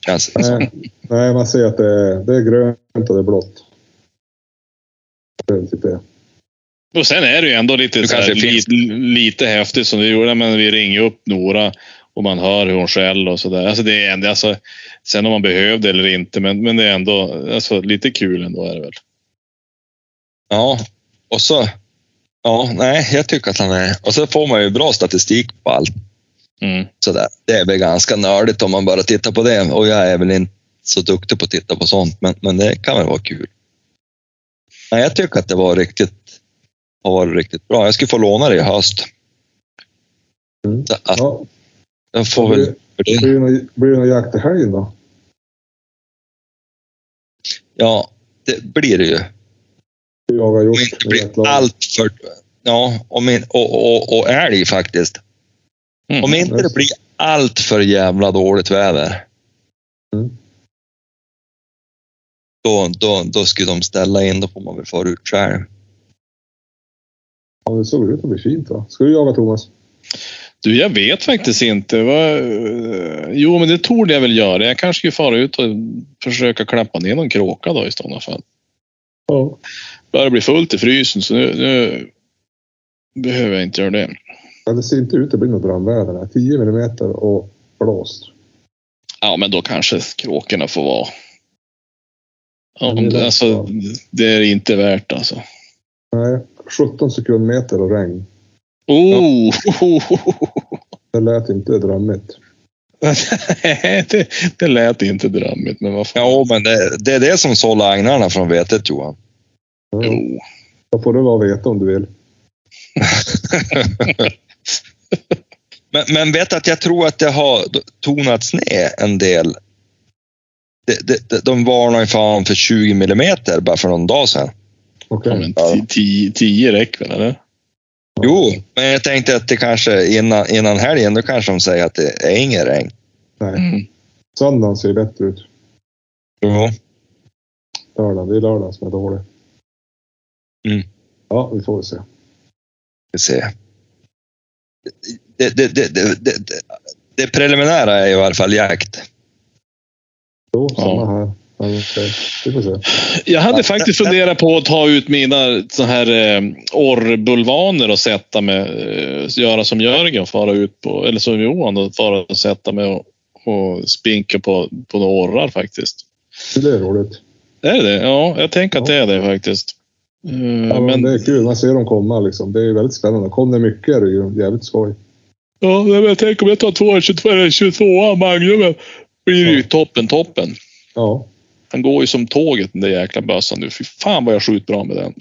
Känns det. Nej, nej, man ser att det är, det är grönt och det är blått. Typ det. Och sen är det ju ändå lite, så här, li, lite häftigt som vi gjorde, men vi ringer upp Nora och man hör hur hon skäller och sådär. Alltså det är ändå, alltså, sen om man behövde eller inte, men, men det är ändå alltså, lite kul ändå är det väl. Ja, och så... Ja, nej, jag tycker att han är... Och så får man ju bra statistik på allt. Mm. Sådär. Det är väl ganska nördigt om man bara tittar på det. Och jag är väl inte så duktig på att titta på sånt, men, men det kan väl vara kul. Nej, jag tycker att det var riktigt, har varit riktigt bra. Jag skulle få låna det i höst. Mm. Att Ja, jag får väl... Blir, det. blir det någon jakt i helgen då? Ja, det blir det ju. Jagar Om inte blir allt för... Ja, om in, och, och, och älg faktiskt. Mm. Om inte det blir allt för jävla dåligt väder. Mm. Då, då, då skulle de ställa in, då får man väl fara ut själv. Ja, det såg ut att bli fint va? Ska du jaga Thomas? Du, jag vet faktiskt inte. Vad, jo, men det torde jag väl göra. Jag kanske skulle fara ut och försöka klappa ner någon kråka då i sådana fall. Ja. Börjar bli fullt i frysen, så nu, nu behöver jag inte göra det. ja det ser inte ut att bli något brandväder. här. 10 millimeter och blåst. Ja, men då kanske kråkorna får vara. Om, Det alltså, ja. det är inte värt alltså. Nej, 17 sekundmeter och regn. Oh! Det lät inte drömmigt. det, det lät inte drömmigt, men vad fan. Ja, men det, det är det som sållar agnarna från vetet, Johan. Ja. Jo. Då får du vara veta om du vill. Men, men vet att jag tror att det har tonats ner en del. Det, det, de varnar ju fan för 20 millimeter bara för någon dag sedan. Okej. Ja, ti- tio räcker väl, eller? Jo, men jag tänkte att det kanske innan, innan helgen, då kanske de säger att det är ingen regn. Nej, Mm. söndagen ser bättre ut. Jo. Lördagen, det är lördagen som är dålig. Mm. Ja, vi får väl se. Vi ser. Det, det, det, det, det, det preliminära är ju i alla fall jakt. Jo, Ja. samma här. Får se. Jag hade Ja, faktiskt funderat på att ta ut mina så här eh, orrbulvaner och sätta med, eh, göra som Jörgen fara ut på, eller som Johan och fara och sätta med och, och spinka på, på några orrar faktiskt. Det är roligt. Är det? Ja, jag tänker att det är det faktiskt. Eh, Ja, men men, det är kul. Man ser dem komma liksom. Det är väldigt spännande. Kom det mycket är det ju jävligt skoj. ja, men jag tänker om jag tar 222 eller 22 Magnumen blir det ju toppen, toppen. Ja. Han går ju som tåget den där jäkla bössan nu. Fy fan vad jag skjuter bra med den.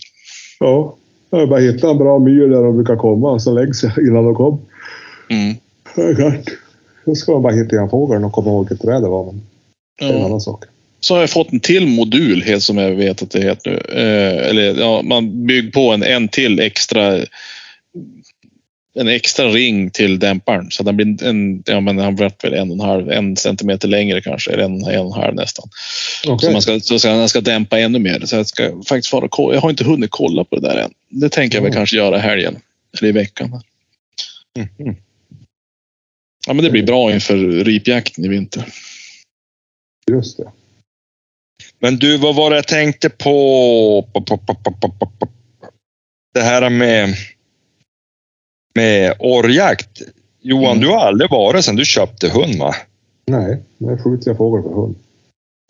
Ja. Jag har bara hittat en bra myr där de brukar komma. Så jag innan de kom. Mm. Då ska man bara hitta igen fågeln och komma ihåg vilket träd det var. Men det är en Ja. annan sak. Så har jag fått en till modul, helt som jag vet att det heter nu. Eh, eller ja, man bygger på en, en till extra en extra ring till dämparen. Så den blir en, ja, men han vart väl en och en halv, en centimeter längre kanske, eller en, en och en halv nästan. Okej. Så man ska, så ska, han ska dämpa ännu mer. Så jag ska faktiskt kolla. Jag har inte hunnit kolla på det där än. Det tänker jag väl Mm. kanske göra helgen. Eller i veckan. Mhm. Ja, men det blir bra inför ripjakten i vinter. Just det. Men du, vad var det jag tänkte på? Det här med, med orrjakt. Johan, Mm. du har aldrig varit sedan du köpte hund va? Nej, nu skjuter jag fågel för hund.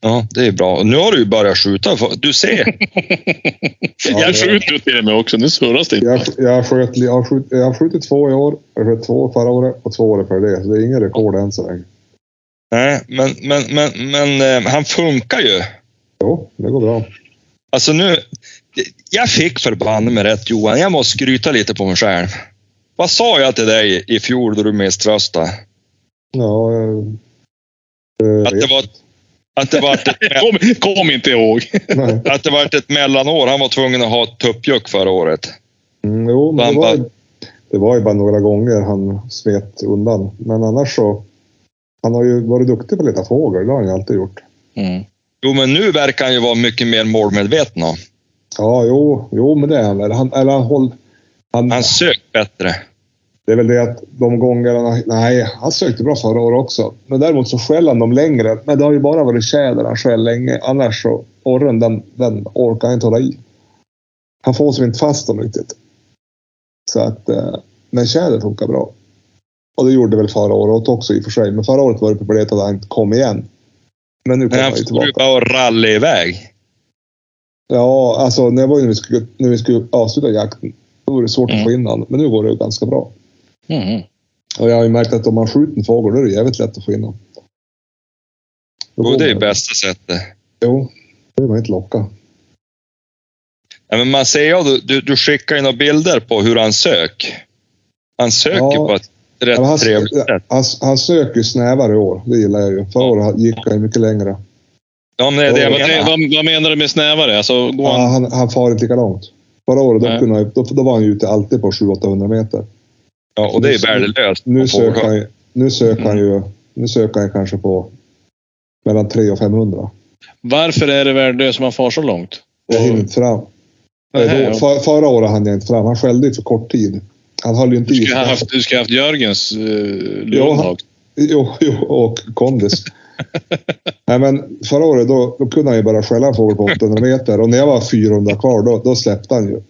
Ja, det är bra. Nu har du ju börjat skjuta. Du ser. jag skjuter ju till med också. Nu surras det inte. Jag, jag, sköt, jag, har skjut, jag har skjutit två i år, jag sköt två förra året och två året för det. Så det är ingen rekord än så länge. Nej, men, men, men, men eh, han funkar ju. Jo, det går bra. Alltså nu, jag fick förbanne med rätt Johan. Jag måste skryta lite på mig själv. Vad sa jag till dig i fjol då du misströstade? Ja, eh, Att det var, att det var ett, Kom, kom inte ihåg. att det var ett mellanår. Han var tvungen att ha ett tuppjuck förra året. Mm, jo, men det var, det var ju bara några gånger han smet undan. Men annars så... Han har ju varit duktig på att leta fågel, det har han ju alltid gjort. Mm. Jo, men nu verkar han ju vara mycket mer målmedveten. Ja, jo, jo men det är han väl. Han, eller han håll, han, Han söker bättre. Det är väl det att de gångerna... Nej, han sökte bra förra året också. Men däremot så skäller han dem längre. Men det har ju bara varit tjäder han skäll länge. Annars så... Orren, den, den orkar han inte hålla i. Han får som inte fast dem riktigt. Så att... Eh, men tjäder funkar bra. Och det gjorde väl förra året också i och för sig. Men förra året var det problemet att han inte kom igen. Men nu Men kommer han han ju får ju tillbaka. bara ralla iväg. Ja, alltså det var ju när vi skulle, när vi skulle avsluta jakten. Då var det svårt att få in honom. Men nu går det ganska bra. Mm. Och jag har ju märkt att om man skjuter en fågel då är det jävligt lätt att få in honom. Då Jo, går det är ju bästa sättet. Jo, det vill man inte locka. Ja, men man ser ju, du, du, du skickar ju några bilder på hur han sök. Han söker Ja. på ett rätt Ja, han, trevligt sätt. han, han söker ju snävare i år. Det gillar jag ju. Förra året gick han ju mycket längre. Ja, men det är det jag Vad, menar. vad, vad menar du med snävare? Alltså, går Ja, han... han, han far inte lika långt. Förra året då, kunde då, då var han ju ute alltid på 700-800 meter. Ja, och det är värdelöst. Nu på söker han, nu söker han ju nu söker han kanske på mellan 300 och 500. Varför är det värdelöst om man far så långt? Jag hinner inte fram. Nähä, då, för, förra året hann jag inte fram. Han skällde ju för kort tid. Han höll ju inte Du i. haft, du ska ha haft Jörgens Ja, Lundhag. Jo, jo, och kondis. Nej, men förra året då, då kunde han ju bara skälla en fågel på 800 meter och när jag var 400 kvar då, då släppte han ju.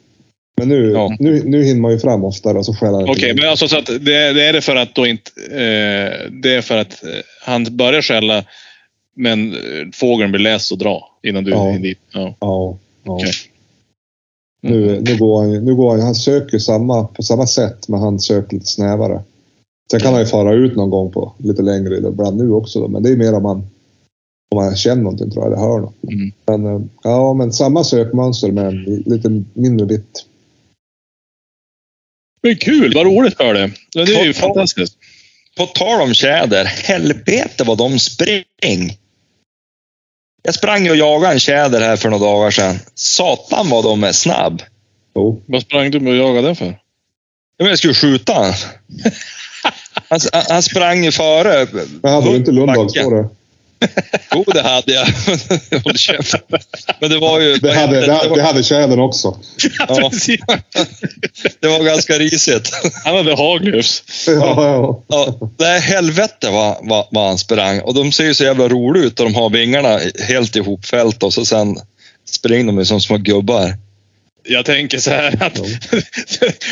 Men nu, Ja. nu, nu hinner man ju fram oftare och så skäller han Okej, men alltså så att det, det är det för att då inte... Eh, det är för att eh, han börjar skälla men eh, fågeln blir less och dra innan du Ja. är dit. Ja. Ja, ja. Okej. Nu, nu går han ju, nu går han, han söker samma, på samma sätt men han söker lite snävare. Sen kan han ju fara ut någon gång på lite längre ibland nu också då, men det är mer om man, om man känner någonting tror jag, eller hör något. Mm. Men, eh, ja, men samma sökmönster men lite mindre vitt. Men kul, vad roligt för det. Det är ju På- fantastiskt. På tal om tjäder, helvete vad de spring. Jag sprang och jagade en tjäder här för några dagar sedan. Satan vad de är snabb. Jo. Vad sprang du med och jagade den för? Jag skulle skjuta han. Han, sprang ju före. Men hade du inte Backen. på det? Jo, det hade jag. Håll käften. Men det var ju... Det hade, det, hade- det hade tjädern också. Ja, det var ganska risigt. Han hade haglöfs. Ja, ja. Ja, det är helvete vad, vad, vad han sprang. Och de ser ju så jävla roliga ut och de har vingarna helt ihopfällt och så sen springer de ju som små gubbar. Jag tänker så här att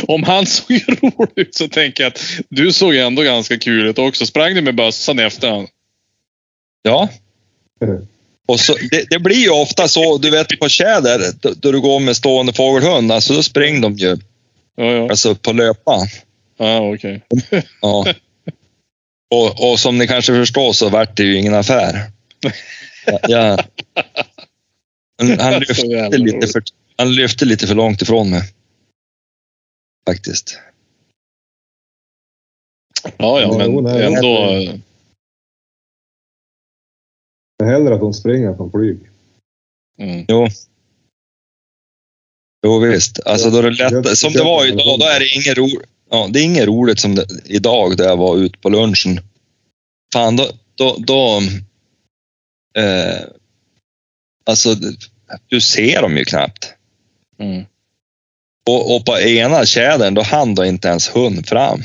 om han såg rolig ut så tänker jag att du såg ändå ganska kul ut också. Sprang du med bössan efter han? Ja. Mm. Och så, det, det blir ju ofta så, du vet på tjäder, då, du går med stående fågelhund, alltså då springer de ju Ja, ja. alltså på löpan. ja okej. Ja. Och, och som ni kanske förstår så vart det ju ingen affär. Ja, ja. Han lyfte, lite för, han lyfte lite för långt ifrån mig. Faktiskt. Ja, ja, Ja, jo, men nej, ändå. Men hellre att de springer från flyg. Mm. Jo. Jo visst. Alltså då är det lätt. Som det var idag, då är det ingen ro. ja, det är inget roligt som det, idag där jag var ute på lunchen. Fan, då, då, då eh, alltså, du ser dem ju knappt. Mm. Och, och på ena tjädern, då hann då inte ens hund fram.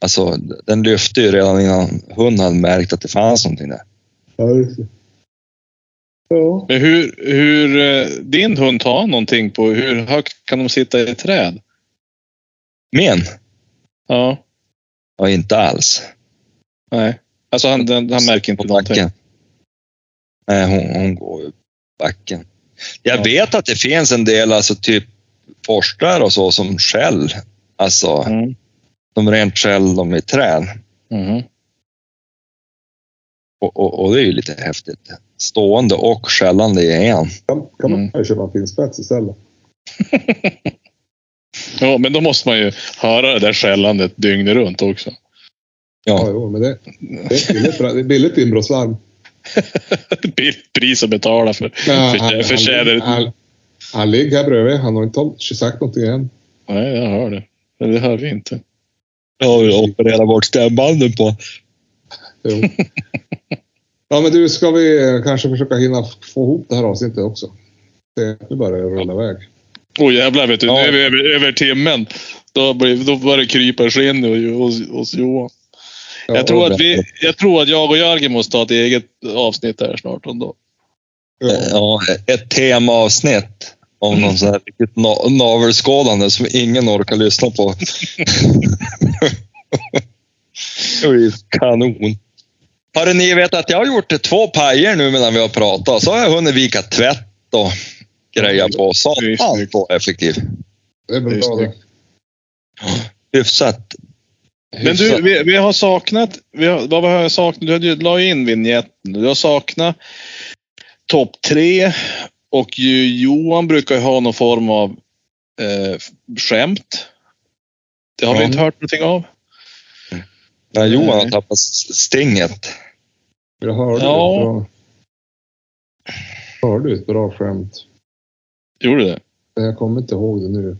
Alltså, den lyfte ju redan innan hunden hade märkt att det fanns någonting där. Ja, just det. Ja. Men hur, hur, eh, din hund tar någonting på hur högt kan de sitta i ett träd? Men, Ja, ja, inte alls. nej. Alltså han, den, han märker inte någonting. Nej, hon, hon går ju backen. Jag Ja. vet att det finns en del, alltså typ forskare och så, som skäll. Alltså, Mm. de rent skäll dem i träd. Mhm. Och, och, och det är ju lite häftigt. Stående och skällande i en. Kan, kan man Mm. köpa en finspets istället? Ja, men då måste man ju höra det där skällandet dygnet runt också. Ja, Ja, jo, men det, det är billigt, billigt inbrottslarm. Pris att betala för, Ja, för, han, för han, han, han ligger här bredvid. Han har inte sagt någonting än. Nej, jag hör det. Men det hör vi inte. jag har opererat bort stämbanden på. Jo. Ja, men du, ska vi eh, kanske försöka hinna få ihop det här avsnittet också? Det, nu börjar det rulla iväg. Åh jävlar vet du, Ja. nu är vi över, över timmen. Då, blir, då börjar det krypa skinn hos, hos Johan. Ja, jag, tror att vi, jag tror att jag och Jörgen måste ta ett eget avsnitt här snart. Ändå. ja. Ja, ett temaavsnitt om någon sån här riktigt na- navelskådande som ingen orkar lyssna på. det blir kanon. Har ni vet att jag har gjort två pajer nu medan vi har pratat. Så har jag hunnit vika tvätt och greja på. Satan så effektiv. Det är bra det. Hyfsat. Men du, vi, vi har saknat... Vi har, vad har jag saknat? Du la ju in vignetten. Du har saknat topp tre. Och ju, Johan brukar ju ha någon form av eh, skämt. Det har vi Ja. inte hört någonting av. Ja, Johan har Nej. tappat stinget. Jag hörde, Ja. ett bra, hörde ett bra skämt. Gjorde det? Men jag kommer inte ihåg det nu.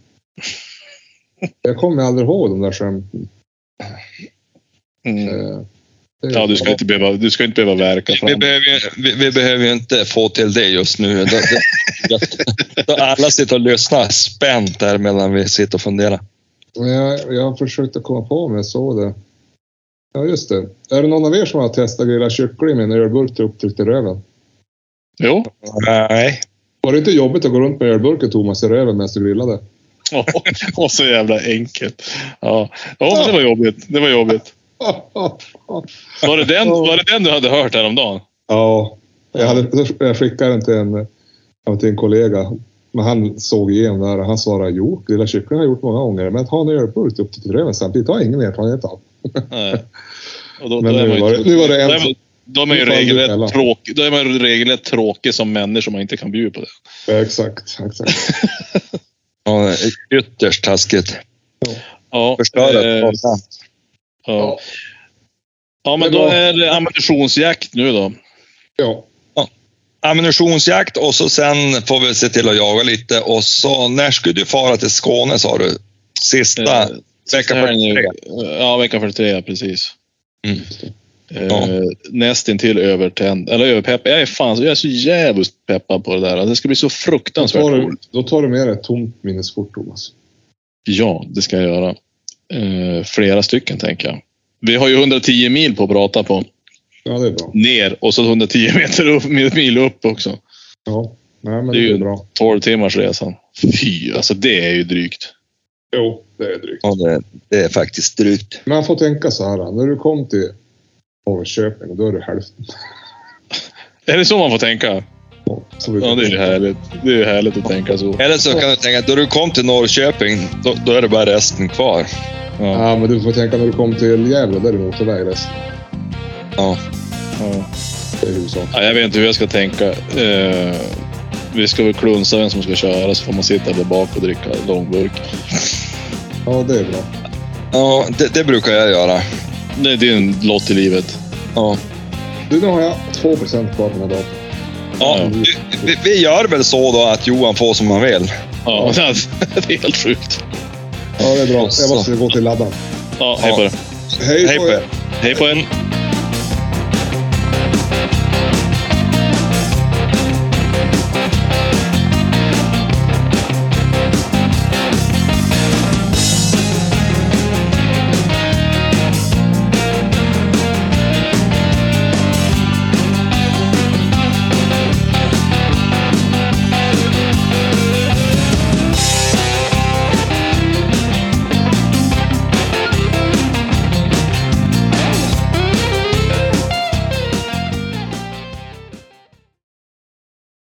Jag kommer aldrig ihåg de där skämten. Mm. Det Ja, du ska, inte behöva, du ska inte behöva verka Vi fram. behöver, ju, vi, vi behöver ju inte få till det just nu. Då, då, då alla sitter och lyssnar spänt där medan vi sitter och funderar. Men jag, jag har försökt att komma på om jag såg det. Ja, just det. Är det någon av er som har testat grilla kyckling med en ölburk upptryckt i röven? Jo. Nej. Var det inte jobbigt att gå runt med ölburken Thomas i röven medan du grillade? Och så jävla enkelt. Ja, ja men det var jobbigt. Det var jobbigt. Var det, den, var det den du hade hört häromdagen? Ja, jag, hade, jag skickade den till en, till en kollega. Men han såg igenom det här och han svarade jo, grilla kyckling har gjort många gånger. Men ha en ölburk upp till röven samtidigt har ingen erfarenhet av. Nej. Och då, Men då nu var det- nu var det en då är ju regelrätt tråkig, då är regelrätt tråkig som människa om man inte kan bjuda på det. Ja, exakt, exakt. Ja, ytterst taskigt. Ja, Förstöra eh, ja. ja. ja, men då är det ammunitionsjakt nu då. Ja, Ammunitionsjakt och så sen får vi se till att jaga lite och så när skulle du fara till Skåne sa du? Sista Eh, vecka här nu- 43. Ja, vecka 43, ja, precis. Mm. Eh, Nästintill övertänd, eller överpeppad. Jag är fan jag är så jävligt peppad på det där. Alltså, Det ska bli så då fruktansvärt tar, du, roligt. då tar du med dig ett tomt minneskort Thomas. Ja, det ska jag göra. Eh, flera stycken tänker jag. Vi har ju 110 mil på att prata på. Ja, det är bra. Ner och så 110 meter upp, mil upp också. Ja, nej, men Det det är är ju- bra. 12 timmars resan. Fy, alltså det är ju drygt. Jo, det är drygt. Ja, det, det är faktiskt drygt. Man får tänka så här, när du kom till Norrköping, då är du hälften. Är det så man får tänka? Ja, det är ju härligt. Det är ju härligt att tänka så. Eller så kan du tänka att då du kom till Norrköping, då, då är det bara resten kvar. Ja, Ja, men du får tänka när du kom till Gävle, där är det motorväg resten. Ja. ja. Det är huvudsaken. Ja, jag vet inte hur jag ska tänka. Eh, vi ska väl klunsa vem som ska köra så får man sitta där bak och dricka långburk. Ja, det är bra. Ja, det, det brukar jag göra. Det är din lott i livet. Ja. Du, nu har jag 2 kvar på den här datorn. Ja, Ja. vi, vi, gör väl så då att Johan får som han vill. Ja, det är helt sjukt. Ja, det är bra. Jag måste gå till laddan. Ja, hej på er. Hej Hej på er. Hej på er.